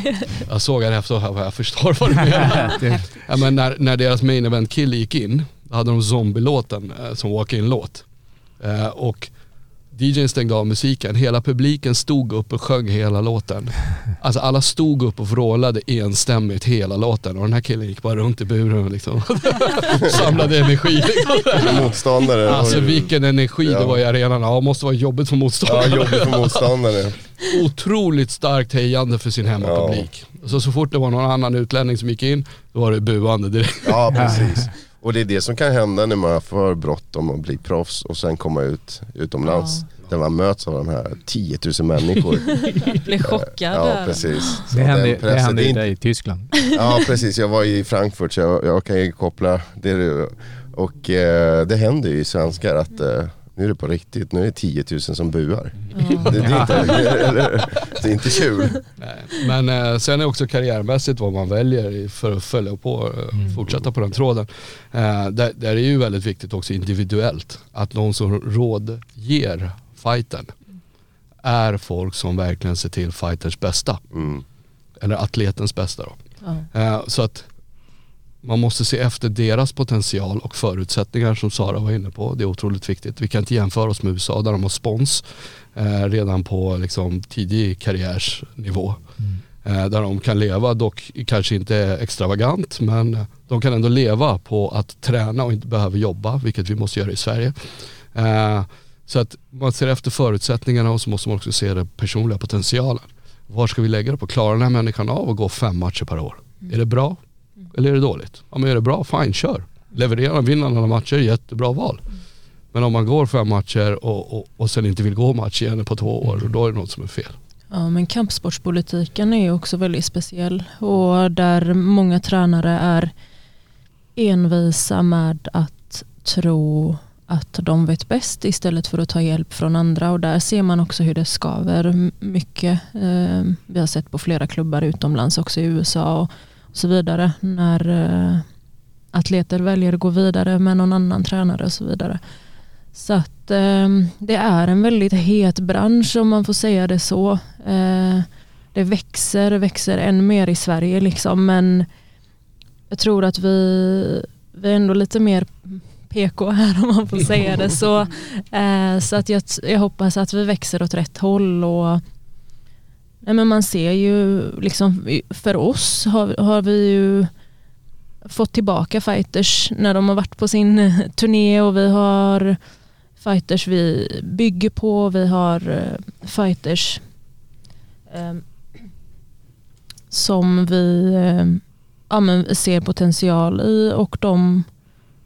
jag såg han efteråt, jag, bara, jag förstår vad du menar. Det- ja, men när, när deras main event kill gick in, då hade de zombie-låten eh, som walk-in-låt. Eh, och DJn stängde av musiken, hela publiken stod upp och sjöng hela låten. Alltså alla stod upp och vrålade enstämmigt hela låten och den här killen gick bara runt i buren och liksom samlade energi. Liksom. Motståndare. Alltså vilken energi det Ja. var i arenan. Ja, det måste vara jobbigt för Ja, motståndare. jobbigt för motståndare. Otroligt starkt hejande för sin hemmapublik. Så, så fort det var någon annan utlänning som gick in, då var det buande direkt. Ja, precis. Och det är det som kan hända när man har för bråttom och blir proffs och sen komma ut utomlands. Där man möts av de här 10 000 människor. Blev chockad Ja, där. precis. Så Det hände, det hände ju i Tyskland. Ja precis, jag var i Frankfurt så jag, jag kan ju koppla det. Och eh, det händer ju i svenskar att eh, nu är det på riktigt, nu är det 10 000 som buar. Det, det, är inte, eller, det är inte kul. Nej. Men eh, sen är också karriärmässigt vad man väljer för att följa på, eh, fortsätta på den tråden. Eh, där, där är ju väldigt viktigt också individuellt. Att någon som råd ger fighten är folk som verkligen ser till fighters bästa. Mm. Eller atletens bästa då. Ja. Eh, så att man måste se efter deras potential och förutsättningar som Sara var inne på. Det är otroligt viktigt. Vi kan inte jämföra oss med USA där de har spons eh, redan på liksom, tidig karriärsnivå. Eh, där de kan leva, dock kanske inte extravagant, men de kan ändå leva på att träna och inte behöva jobba, vilket vi måste göra i Sverige. Eh, så att man ser efter förutsättningarna och så måste man också se den personliga potentialen. Var ska vi lägga det på? Klarar den här människan av att gå fem matcher per år? Är det bra? Eller är det dåligt? Ja men är det bra, fine, kör. Levererar, vinner alla matcher, jättebra val. Men om man går fem matcher och, och, och sen inte vill gå match igen på två år, då är det något som är fel. Ja, men kampsportspolitiken är ju också väldigt speciell och där många tränare är envisa med att tro att de vet bäst istället för att ta hjälp från andra och där ser man också hur det skaver mycket. Eh, Vi har sett på flera klubbar utomlands också i USA och så vidare när, eh, atleter väljer att gå vidare med någon annan tränare och så vidare. Så att eh, det är en väldigt het bransch om man får säga det så. Eh, det växer, växer än mer i Sverige liksom men jag tror att vi, vi är ändå lite mer PK här om man får säga det så. Eh, så att jag, jag hoppas att vi växer åt rätt håll och nej men man ser ju liksom för oss har, har vi ju fått tillbaka fighters när de har varit på sin turné och vi har fighters vi bygger på, vi har eh, fighters eh, som vi eh, ja, men ser potential i och de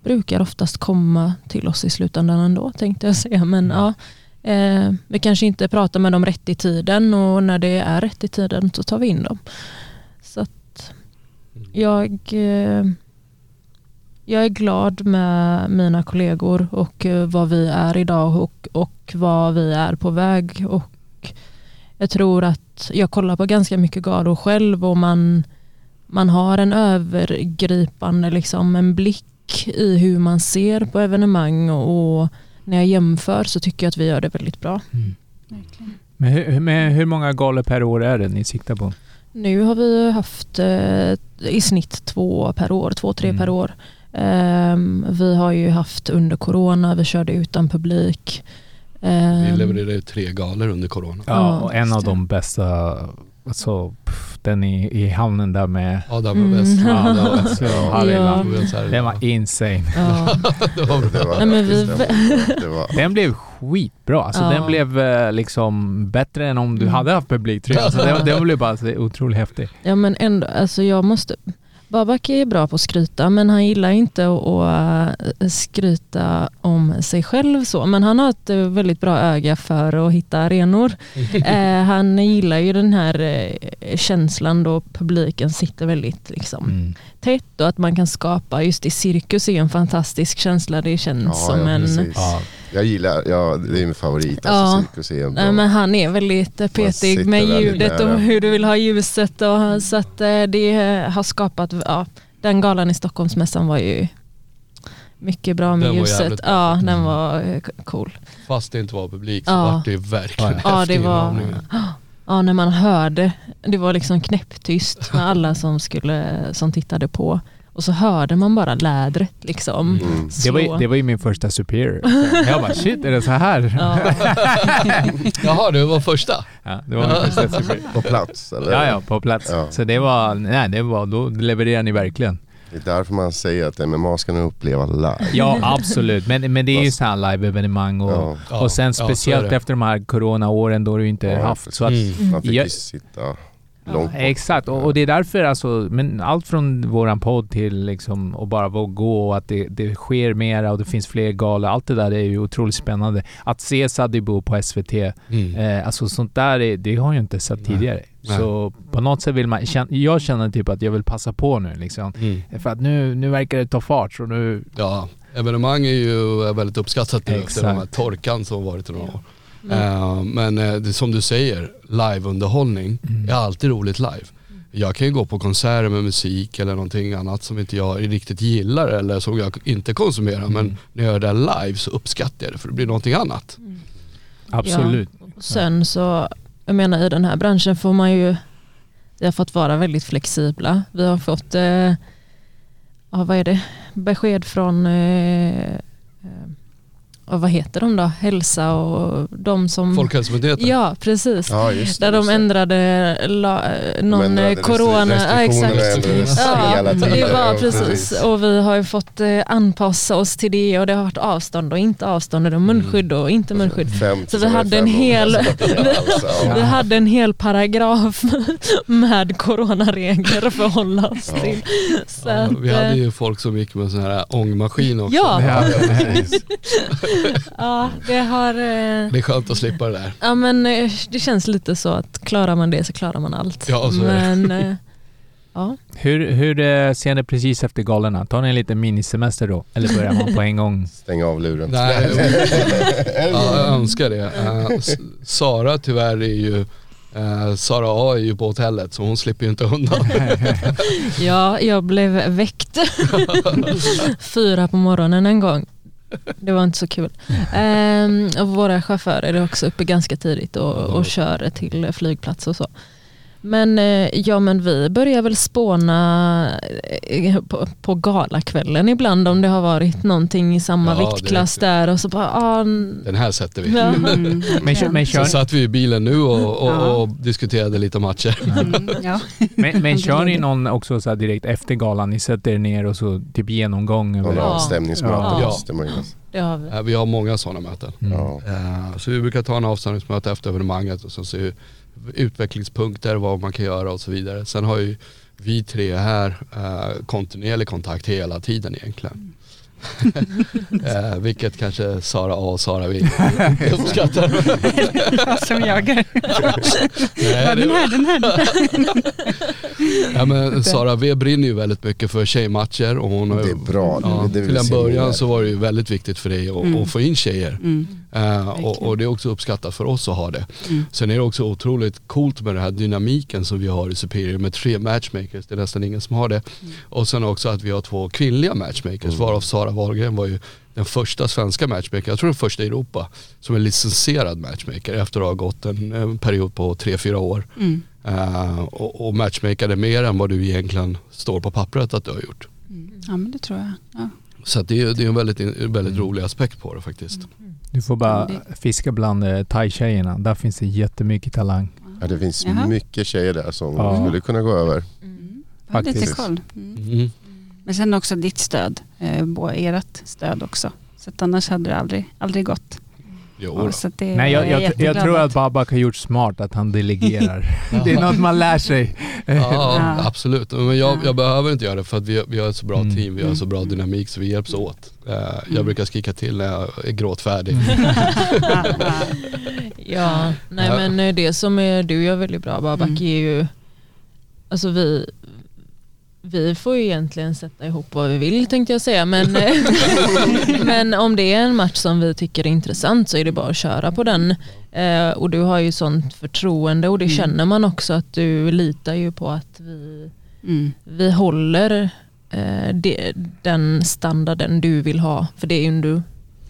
brukar oftast komma till oss i slutändan ändå tänkte jag säga. Men ja, eh, vi kanske inte pratar med dem rätt i tiden och när det är rätt i tiden så tar vi in dem. Så att jag, eh, jag är glad med mina kollegor och eh, vad vi är idag och, och vad vi är på väg. Och jag tror att jag kollar på ganska mycket galor själv och man, man har en övergripande liksom, en blick i hur man ser på evenemang och, och när jag jämför så tycker jag att vi gör det väldigt bra. Men hur, men hur många galor per år är det ni siktar på? Nu har vi haft eh, i snitt två per år, två, tre Mm. per år. Ehm, vi har ju haft under corona, vi körde utan publik. Vi Ehm, levererade tre galor under corona. Ja, och en av de bästa, alltså pff, den i, i hamnen där med var Mm. bäst. Ja, det var så härligt. Ja. Den var insane. ja. det var bra. Det var, Nej, men vi- det var, Den blev skitbra. Alltså Ja. den blev eh, liksom bättre än om du Mm. hade haft publik Alltså den, den blev bara så otroligt häftig. Ja men ändå, alltså jag måste Babak är bra på att skryta men han gillar inte att, äh, skryta om sig själv så. Men han har ett äh, väldigt bra öga för att hitta arenor. eh, han gillar ju den här eh, känslan då publiken sitter väldigt liksom, Mm. tätt och att man kan skapa, just i cirkus är en fantastisk känsla. Det känns ja, som ja, en... precis. Ja. Jag gillar, ja, det är min favorit. Ja. Alltså, cirkus är. Nej, men han är väldigt petig med ljudet och hur du vill ha ljuset. Och, så att eh, det har skapat, ja, den galan i Stockholmsmässan var ju mycket bra med Den ljuset. Ja, den var eh, cool. Fast det inte var publik så Ja. var det verkligen Ja, Ja, det var, ja, när man hörde, det var liksom knäpptyst med alla som, skulle, som tittade på. Och så hörde man bara lädret liksom. Mm. Det, var, ju- det var ju min första superior. Jag bara shit, är det så här? Ja. Jaha, det var första? Ja, det var min första superior. På plats eller? Ja, ja, på plats. Ja. Så det var, nej, det var, då levererade ni verkligen. Det är därför man säger att MMA ska nog uppleva live. Ja, absolut. Men, men det är ju så här live-evenemang och, Ja. Ja, och sen ja, speciellt det. efter de här corona-åren då du inte Ja, haft. Så att, Mm. Man fick Jag- sitta långt bort. Exakt, och, och det är därför alltså, men allt från våran podd till liksom att bara våga gå och att det, det sker mera och det finns fler galor. Allt det där är ju otroligt spännande. Att se Sadibou på SVT, Mm. eh, alltså sånt där, är, det har jag inte sett Nej. tidigare. Nej. Så på något sätt vill man, jag känner typ att jag vill passa på nu liksom. Mm. För att nu, nu verkar det ta fart så nu, Ja, evenemang är ju väldigt uppskattat nu efter Exakt. den här torkan som varit i några år. Men- Eh, men eh, som du säger, liveunderhållning Mm. är alltid roligt live. Jag kan ju gå på konserter med musik eller någonting annat som inte jag riktigt gillar eller som jag inte konsumerar. Mm. Men när jag gör det live så uppskattar jag det för det blir någonting annat. absolut. Sen så, jag menar i den här branschen får man ju, vi har fått vara väldigt flexibla. Vi har fått, eh, ja, vad är det, besked från, eh, ja, vad heter de då, hälsa och de som... Folkhälsomyndigheten. Ja, precis. Ja, just det, Där de just det. ändrade la, någon De ändrade corona... Ja, exakt. Ja, det var precis. Och vi har ju fått eh, anpassa oss till det och det har varit avstånd och inte avstånd och munskydd och inte munskydd. Fem Så vi hade en hel-. Alltså. Vi hade en hel paragraf med coronaregler att förhålla oss till. Så Ja, vi hade eh, ju folk som gick med sån här ångmaskin också. Ja. Ja, det har... eh, Det är skönt att slippa det där. Ja men eh, det känns lite så att klarar man det så klarar man allt. Ja, så är det. men eh, ja. Hur, hur ser ni precis efter galorna? Tar ni en liten minisemester då? Eller börjar man på en gång? Stäng av luren. Nej, ja, jag önskar det. Sara tyvärr är ju Eh, Sara A är ju på hotellet så hon slipper ju inte undan. Ja, jag blev väckt fyra på morgonen en gång. Det var inte så kul. Ehm, våra chaufförer är också uppe ganska tidigt och, och kör till flygplats och så. Men, eh, ja, men vi börjar väl spåna eh, på, på galakvällen ibland om det har varit någonting i samma Ja, viktklass där och så bara, ah, Den här sätter vi. ja. Mm. Men, men, Så kör, satt vi i bilen nu och, och, Ja. och diskuterade lite matcher. Mm, ja. men, men kör ni någon också så här direkt efter galan? Ni sätter er ner och så typ genomgång? Någon avstämningsmöte Ja. måste man ju det har vi. Vi har många sådana möten. Mm. Ja. Eh, Så vi brukar ta en avstämningsmöte efter evenemanget och sen se utvecklingspunkter, vad man kan göra och så vidare. Sen har ju vi tre här eh, kontinuerlig kontakt hela tiden egentligen. eh, vilket kanske Sara A och Sara V uppskattar. Som jag. Nej, Ja, det- den här, den här. Ja, men Sara V brinner ju väldigt mycket för tjejmatcher och hon har Det är bra. Ja, Det vill till en början så var det ju väldigt viktigt för dig att, Mm. att få in tjejer. Mm. Eh, och, och det är också uppskattat för oss att ha det. Mm. Sen är det också otroligt coolt med den här dynamiken som vi har i Superior med tre matchmakers, det är nästan ingen som har det. Mm. Och sen också att vi har två kvinnliga matchmakers, varav Sara Wahlgren var ju den första svenska matchmaker, jag tror den första i Europa, som är licensierad matchmaker efter att ha gått en, en period på tre fyra år. Mm. Eh, och, och matchmakade mer än vad du egentligen står på pappret att du har gjort. Ja men det tror jag. Ja. Så att det, är, det är en väldigt, en väldigt rolig aspekt på det faktiskt. Du får bara Det- fiska bland eh, thai-tjejerna. Där finns det jättemycket talang. Ja, det finns Jaha. mycket tjejer där som Ja. skulle kunna gå över. Lite Faktiskt. koll. Mm. Mm. Men sen också ditt stöd, eh, ert stöd också. Så att annars hade det aldrig, aldrig gått. Jo, så det Nej, jag, jag, jag jätteglad tror att Babak har gjort smart att han delegerar. det är något man lär sig. Ja, Ja. absolut. Men jag, Ja. jag behöver inte göra det för att vi, vi har ett så bra Mm. team, vi har så bra dynamik så vi hjälps åt. Eh, Jag Mm. brukar skrika till när jag är gråtfärdig. Ja, nej men det som är, du gör väldigt bra Babak Mm. är ju, alltså vi, vi får ju egentligen sätta ihop vad vi vill tänkte jag säga men, eh, men om det är en match som vi tycker är intressant så är det bara att köra på den. Eh, och du har ju sånt förtroende och det Mm. känner man också att du litar ju på att vi, Mm. vi håller eh, det, den standarden du vill ha. För det är ju du,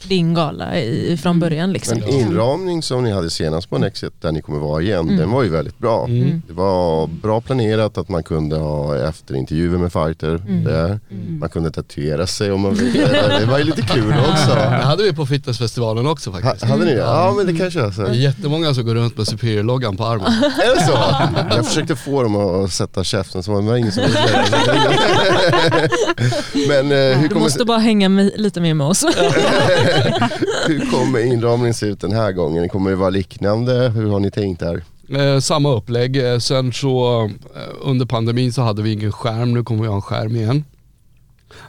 din gala i, från början liksom. Men inramning som ni hade senast på Nexet, där ni kommer vara igen, Mm. den var ju väldigt bra. Mm. Det var bra planerat att man kunde ha efterintervjuer med fighter Mm. där. Man kunde tatuera sig om man ville. Det var ju lite kul också. Det hade vi på fitnessfestivalen också Ha, faktiskt. hade ni det? Ja men det kanske är så. Det är jättemånga som går runt med Superior-loggan på armen. Är det så? Jag försökte få dem att sätta käften så det var ingen som ville. Men eh, hur Du måste bara hänga med, lite mer med oss. hur kommer inramningen se ut den här gången? Kommer det vara liknande? Hur har ni tänkt där? Eh, samma upplägg. Eh, sen så eh, under pandemin så hade vi ingen skärm, nu kommer vi ha en skärm igen.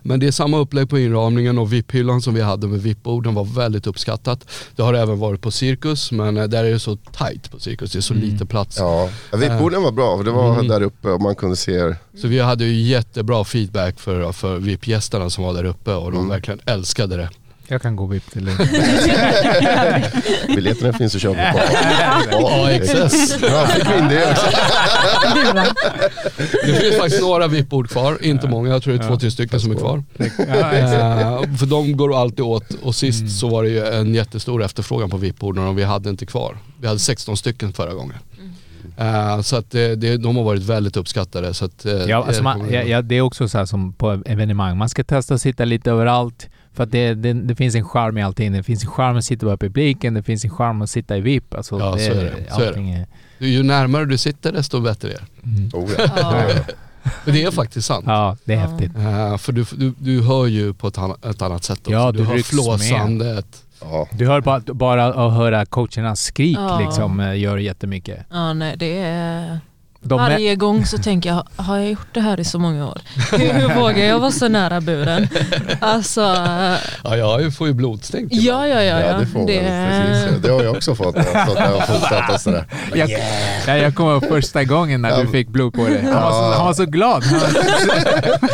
Men det är samma upplägg på inramningen och VIP-hyllan som vi hade med VIP-borden var väldigt uppskattat. Det har även varit på Cirkus men där är det så tight på Cirkus, det är så lite plats. Ja, VIP-borden var bra för det var Mm. där uppe och man kunde se er. Så vi hade ju jättebra feedback för, för VIP-gästerna som var där uppe och de Mm. verkligen älskade det. Jag kan gå VIP till dig. Biljetterna finns att köpa på AXS. Ja, fick vi in det också. Det finns faktiskt några VIP-bord kvar, inte många, jag tror det är två, tre stycken som är kvar. Eh, för de går alltid åt och sist så var det ju en jättestor efterfrågan på VIP-borden och vi hade inte kvar. Vi hade 16 stycken förra gången. Eh, så att det, det, de har varit väldigt uppskattade. Så att, eh, Ja, alltså det man, ja, ja, det är också så här som på evenemang. Man ska testa att sitta lite överallt. För att det, det, det finns en charm i allting. Det finns en charm att sitta på publiken, det finns en charm att sitta i VIP. Alltså, Ja, så är det. Så är det. är- Ju närmare du sitter desto bättre är det. Mm. Oh, ja. Det är faktiskt sant. Ja, det är Ja. häftigt. Eh, för du, du, du hör ju på ett, annat- ett annat sätt också. Ja, du du hör flåsandet. Ja. Du hör bara, bara att höra coachernas skrik Ja. liksom eh, gör jättemycket. Ja, nej, det är... De är, Varje gång så tänker jag, har jag gjort det här i så många år? Hur, hur vågar jag vara så nära buren? Alltså, Ja, jag får ju blodstänk. ja, ja, ja. Ja, det får man. Precis. Det har jag också fått jag sådär. jag, ja, jag kommer ihåg första gången när du fick blod på dig. Han, var så, han var så glad.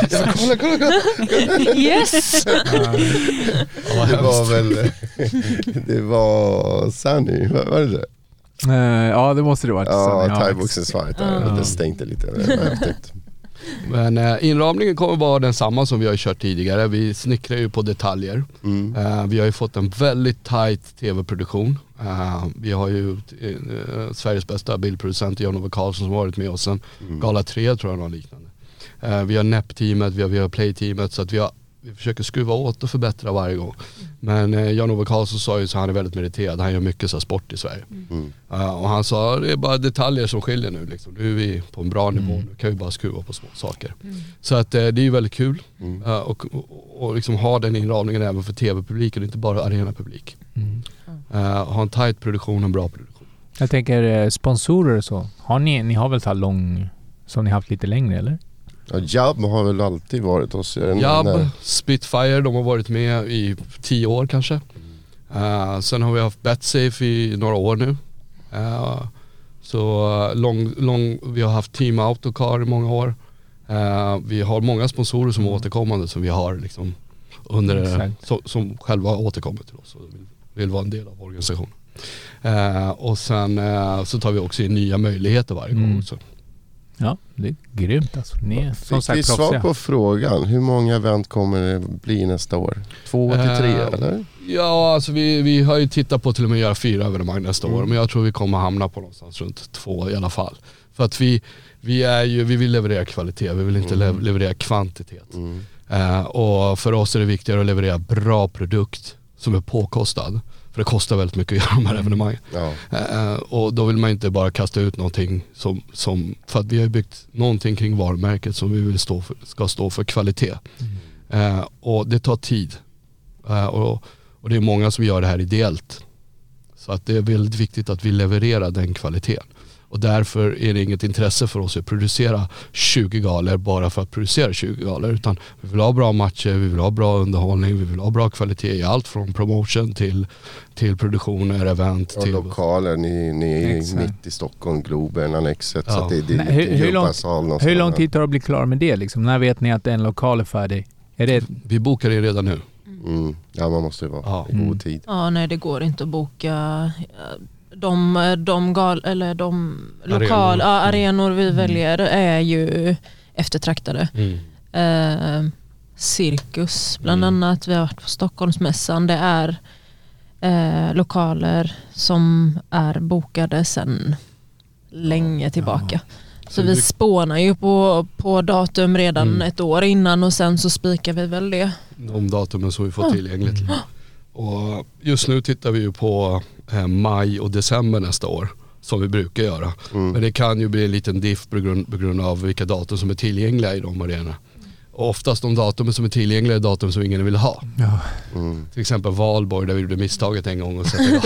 Ja, kolla, kolla, kolla. Yes! Det var väl, det var Sunny, var det det? Eh, ja, det måste det varit. Ja, Sen, thaiboxningsfight där. Ja. Det stänkte lite. Häftigt. Men eh, inramningen kommer vara densamma som vi har kört tidigare. Vi snickrar ju på detaljer. Mm. Eh, vi har ju fått en väldigt tight tv-produktion. Eh, vi har ju eh, Sveriges bästa bildproducent Jan-Ove Karlsson som har varit med oss sen Mm. Gala 3 tror jag något liknande. Eh, vi har NEP-teamet, vi har, vi har Play-teamet så att vi, har, vi försöker skruva åt och förbättra varje gång. Men eh, Jan-Ove Karlsson sa ju så han är väldigt meriterad, han gör mycket så här sport i Sverige. Mm. Eh, och han sa det är bara detaljer som skiljer nu liksom. Nu är vi på en bra nivå, nu kan vi bara skruva på små saker. Så att eh, det är ju väldigt kul Mm. eh, och, och, och liksom ha den inramningen även för tv-publiken, inte bara arenapublik. Mm. Eh, ha en tight produktion och en bra produktion. Jag tänker sponsorer och så. Har ni, ni har väl talong som ni haft lite längre eller? Ja, Jab har väl alltid varit hos er? Jab, Nej. Spitfire, de har varit med i tio år kanske. Eh, sen har vi haft Betsafe i några år nu. Eh, så eh, lång, lång, vi har haft Team Autocar i många år. Vi har många sponsorer som är återkommande som vi har liksom under, som, som själva återkommer till oss och vill, vill vara en del av organisationen. Och sen så tar vi också in nya möjligheter varje gång Mm. Ja, det är grymt alltså. Ni är som sagt svar proffsiga. på frågan? Hur många event kommer det bli nästa år? Två till tre Eh, eller? Ja, alltså vi, vi har ju tittat på till och med att göra fyra evenemang nästa Mm. år. Men jag tror vi kommer hamna på någonstans runt två i alla fall. För att vi, vi, är ju, vi vill leverera kvalitet, vi vill inte Mm. le- leverera kvantitet. Mm. Eh, och för oss är det viktigare att leverera bra produkt som är påkostad. För det kostar väldigt mycket att göra de här evenemangen. Ja. Eh, och då vill man inte bara kasta ut någonting som, som för att vi har byggt någonting kring varumärket som vi vill stå för, ska stå för kvalitet. Eh, och det tar tid. Eh, och, och det är många som gör det här ideellt. Så att det är väldigt viktigt att vi levererar den kvaliteten. Och därför är det inget intresse för oss att producera 20 galor bara för att producera 20 galor. Utan vi vill ha bra matcher, vi vill ha bra underhållning, vi vill ha bra kvalitet i allt från promotion till, till produktioner, event. Och till, lokaler, ni, ni är Exakt. mitt i Stockholm, Globen, Annexet. Så Ja. att det, det är hur- hur lång-. Hur lång tid tar det att bli klar med det liksom? När vet ni att en lokal är färdig? Är det... Vi bokar det redan nu. Mm. Ja, man måste ju vara Ja. i god Mm. tid. Ja, nej det går inte att boka eh, de, de, gal, eller de lokal, Arenor. ja, arenor vi väljer är ju eftertraktade. Eh, cirkus bland Mm. annat, vi har varit på Stockholmsmässan. Det är eh, lokaler som är bokade sedan länge tillbaka. Så Så vi spånar ju på, på datum redan Mm. ett år innan och sen så spikar vi väl det. De datumen som vi får Ja. tillgängligt. Och just nu tittar vi ju på eh, maj och december nästa år. Som vi brukar göra. Mm. Men det kan ju bli en liten diff på grund, på grund av vilka datum som är tillgängliga i de arenorna. Och oftast de datumen som är tillgängliga är datum som ingen vill ha. Ja. Mm. Till exempel valborg där vi gjorde misstaget en gång och sätta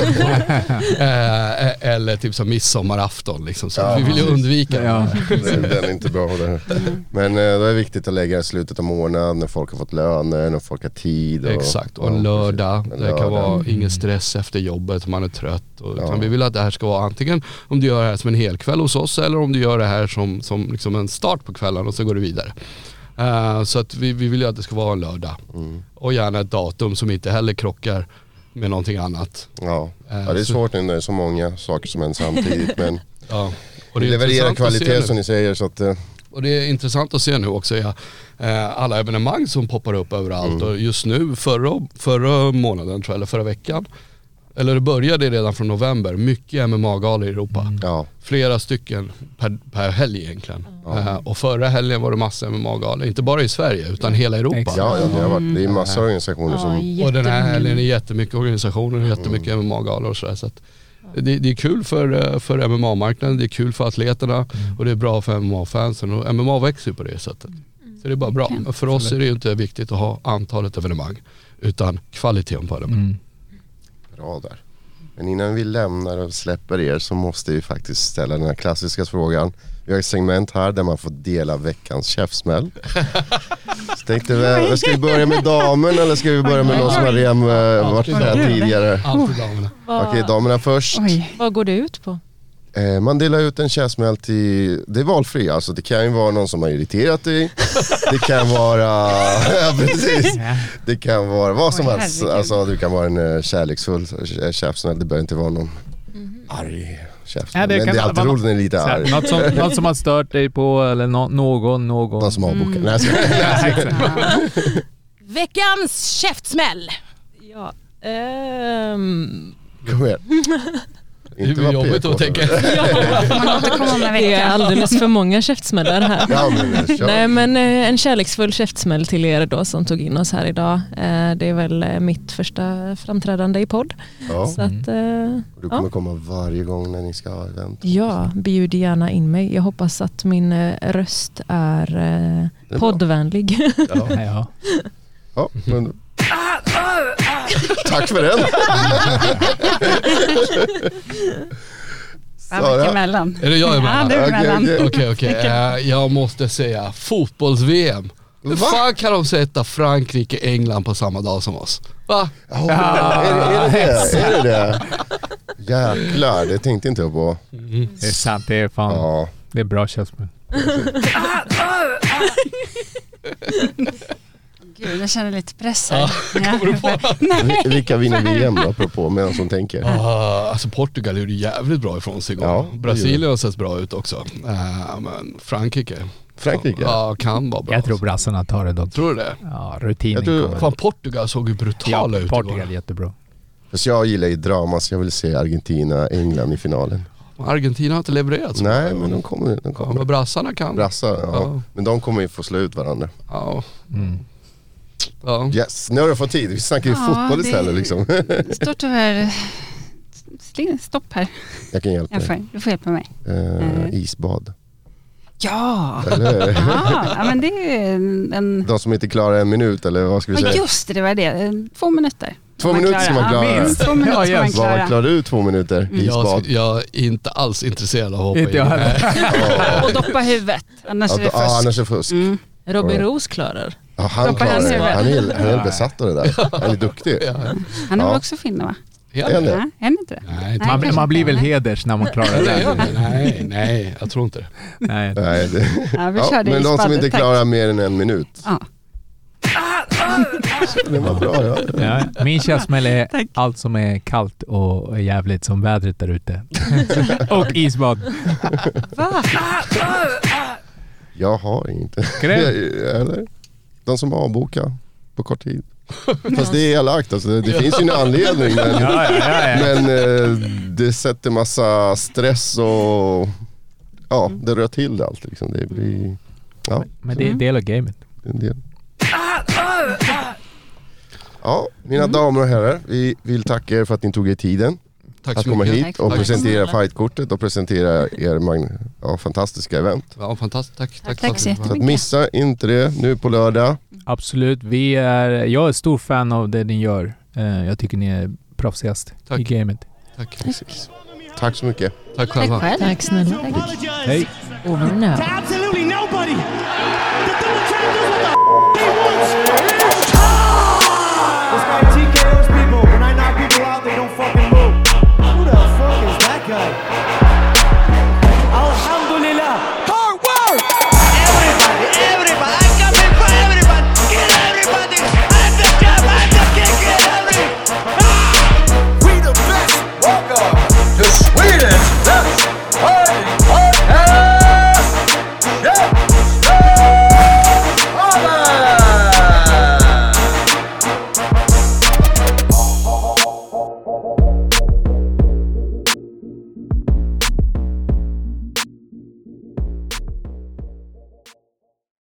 eh, eller typ som midsommarafton liksom. Så Ja, vi vill ju undvika det. Ja. Den, den är inte bra. Det. Men eh, då är det viktigt att lägga i slutet av månaden när folk har fått löner, när folk har tid. Och, Exakt, och en lördag. Det kan vara ingen stress efter jobbet, man är trött. Och, Ja. utan vi vill att det här ska vara antingen om du gör det här som en helkväll hos oss eller om du gör det här som, som liksom en start på kvällen och så går du vidare. Eh, så att vi, vi vill ju att det ska vara en lördag. Mm. Och gärna ett datum som inte heller krockar med någonting annat. Ja. Eh, ja, det är så- svårt när det är så många saker som händer samtidigt. Men Ja. Och det levererar kvalitet som ni säger. Så att, eh, Och det är intressant att se nu också ja, eh, alla evenemang som poppar upp överallt Mm. och just nu förra, förra månaden tror jag, eller förra veckan eller det började redan från november, mycket MMA-galor i Europa. ja. Flera stycken per, per helg egentligen. Eh, och förra helgen var det massa MMA-galor, inte bara i Sverige utan hela Europa. Exakt. Ja, ja, det har varit, det är massa organisationer som... Och den här helgen är jättemycket organisationer och jättemycket MMA-galor och sådär. Så att det, det är kul för, eh, för MMA-marknaden, det är kul för atleterna och det är bra för MMA-fansen och MMA växer ju på det sättet. Så det är bara bra. Men för oss är det ju inte viktigt att ha antalet evenemang utan kvaliteten på evenemang. Bra där. Men innan vi lämnar och släpper er så måste vi faktiskt ställa den här klassiska frågan. Vi har ett segment här där man får dela veckans käftsmäll. Så tänkte vi, ska vi börja med damen eller ska vi börja med någon som har redan eh, varit här tidigare? Alltid damerna. Okej, damerna först. Oj. vad går det ut på? Eh, man delar ut en käftsmäll till, det är valfri alltså. Det kan ju vara någon som har irriterat dig. Det kan vara, ja precis. Det kan vara vad som Oj, helst. Alltså det kan vara en eh, kärleksfull käftsmäll. Det behöver inte vara någon arg käftsmäll. Ja, det men det är alltid roligt när det är lite arg. något, som, något som har stört dig på eller nå- någon, någon. Någon som har bokat. Mm. Nej. Veckans käftsmäll. Ja. ehm, Kom igen. Det är jobbigt att tänka. Det är alldeles för många käftsmällar här. Ja, men kör. Nej men eh, en kärleksfull käftsmäll till er då som tog in oss här idag. Eh, Det är väl eh, mitt första framträdande i podd. Ja. Så att, eh, Du kommer komma varje gång när ni ska ha event. ja, bjud gärna in mig. Jag hoppas att min eh, röst är är eh, poddvänlig. Ja. Ja. Ja, men... Tack för den. Ja, vilka emellan. Är det jag Ja, emellan? du är Okej, emellan. okej. Okej. Eh, Jag måste säga fotbolls-VM. Hur fan kan de sätta Frankrike, England på samma dag som oss? Va? Ja, är, det- är, det det? är det det? Jäklar, det tänkte inte jag på. Det är sant, det är fan, Ja. det är bra käftsmäll. Gud, jag känner lite press här. Vi- Vilka vinner VM då, apropå, medan som tänker? Ah, alltså Portugal gjorde jävligt bra ifrån sig igår. Ja, Brasilien har sett bra ut också. Eh, men Frankrike. Frankrike? Ja, kan vara bra. Jag tror brassarna tar det dock. Tror du det? Ja, rutinen Jag tror- kommer. Fan Portugal såg ju brutala Ja, ut Portugal igår. jättebra. Fast jag gillar ju drama så jag vill se Argentina, England i finalen. Argentina har inte levererat så Nej, men de kommer. De Ja, kommer. men brassarna kan. Brassar, ja. Ja. Men de kommer ju få slå ut varandra. Ja. Mm. Ja. Yes, nu har du fått tid. Vi snackar ju Ja, fotboll det- istället liksom. Det står tyvärr stopp här. Jag kan hjälpa Jag dig. får, du får hjälpa mig. Eh, isbad. Ja, ja, ja men det är en... De som inte klarar en minut eller vad ska vi ja, säga? just det, det var det. Två minuter. Två minuter ska man Ja, klara. minst två minuter ska man Ja, yes. Vad klara. klarar du två minuter Mm. isbad? Jag, jag är inte alls intresserad av att hoppa Inte in. jag heller. Och doppa huvudet, annars är det Ja, fusk. ja, annars är fusk. Mm. Robin Roos klarar. Ja, han klarar det. Han är, han är besatt av det där. Han är duktig. Han är Ja. väl också finne va? Ja. Är han det? Ja, är han inte det? Nej, Man, kanske man blir väl heders när man klarar Nej, det. nej, nej, jag tror inte det. Nej. Nej, det. Ja, vi Ja, men de som inte tack. klarar mer än en minut. Ja. Det var bra ja. Ja, min käftsmäll är allt som är kallt och jävligt som vädret där ute. och isbad. Va? Jag har inte. Eller? De som avbokar på kort tid. Fast det är elakt alltså. Det, finns ju en anledning. Men, Ja, ja, men eh, det sätter massa stress och ja, det rör till det allt. Liksom. Det blir ja, Men det är del av gamet. en del. Ja, mina damer och herrar. Vi vill tacka er för att ni tog er tiden Tack att så komma mycket. hit och Tack. presentera fightkortet och presentera er ja, fantastiska event. Ja, fantastiskt. Tack. Tack, Tack så Så att jättemycket. missa inte det nu på lördag. Absolut. Vi är, jag är stor fan av det ni gör. Eh, Jag tycker ni är proffsigast Tack. i gamet. Tack. Tack så mycket. Tack Tack själva. själv. Tack snälla. Hej. Absolutely nobody.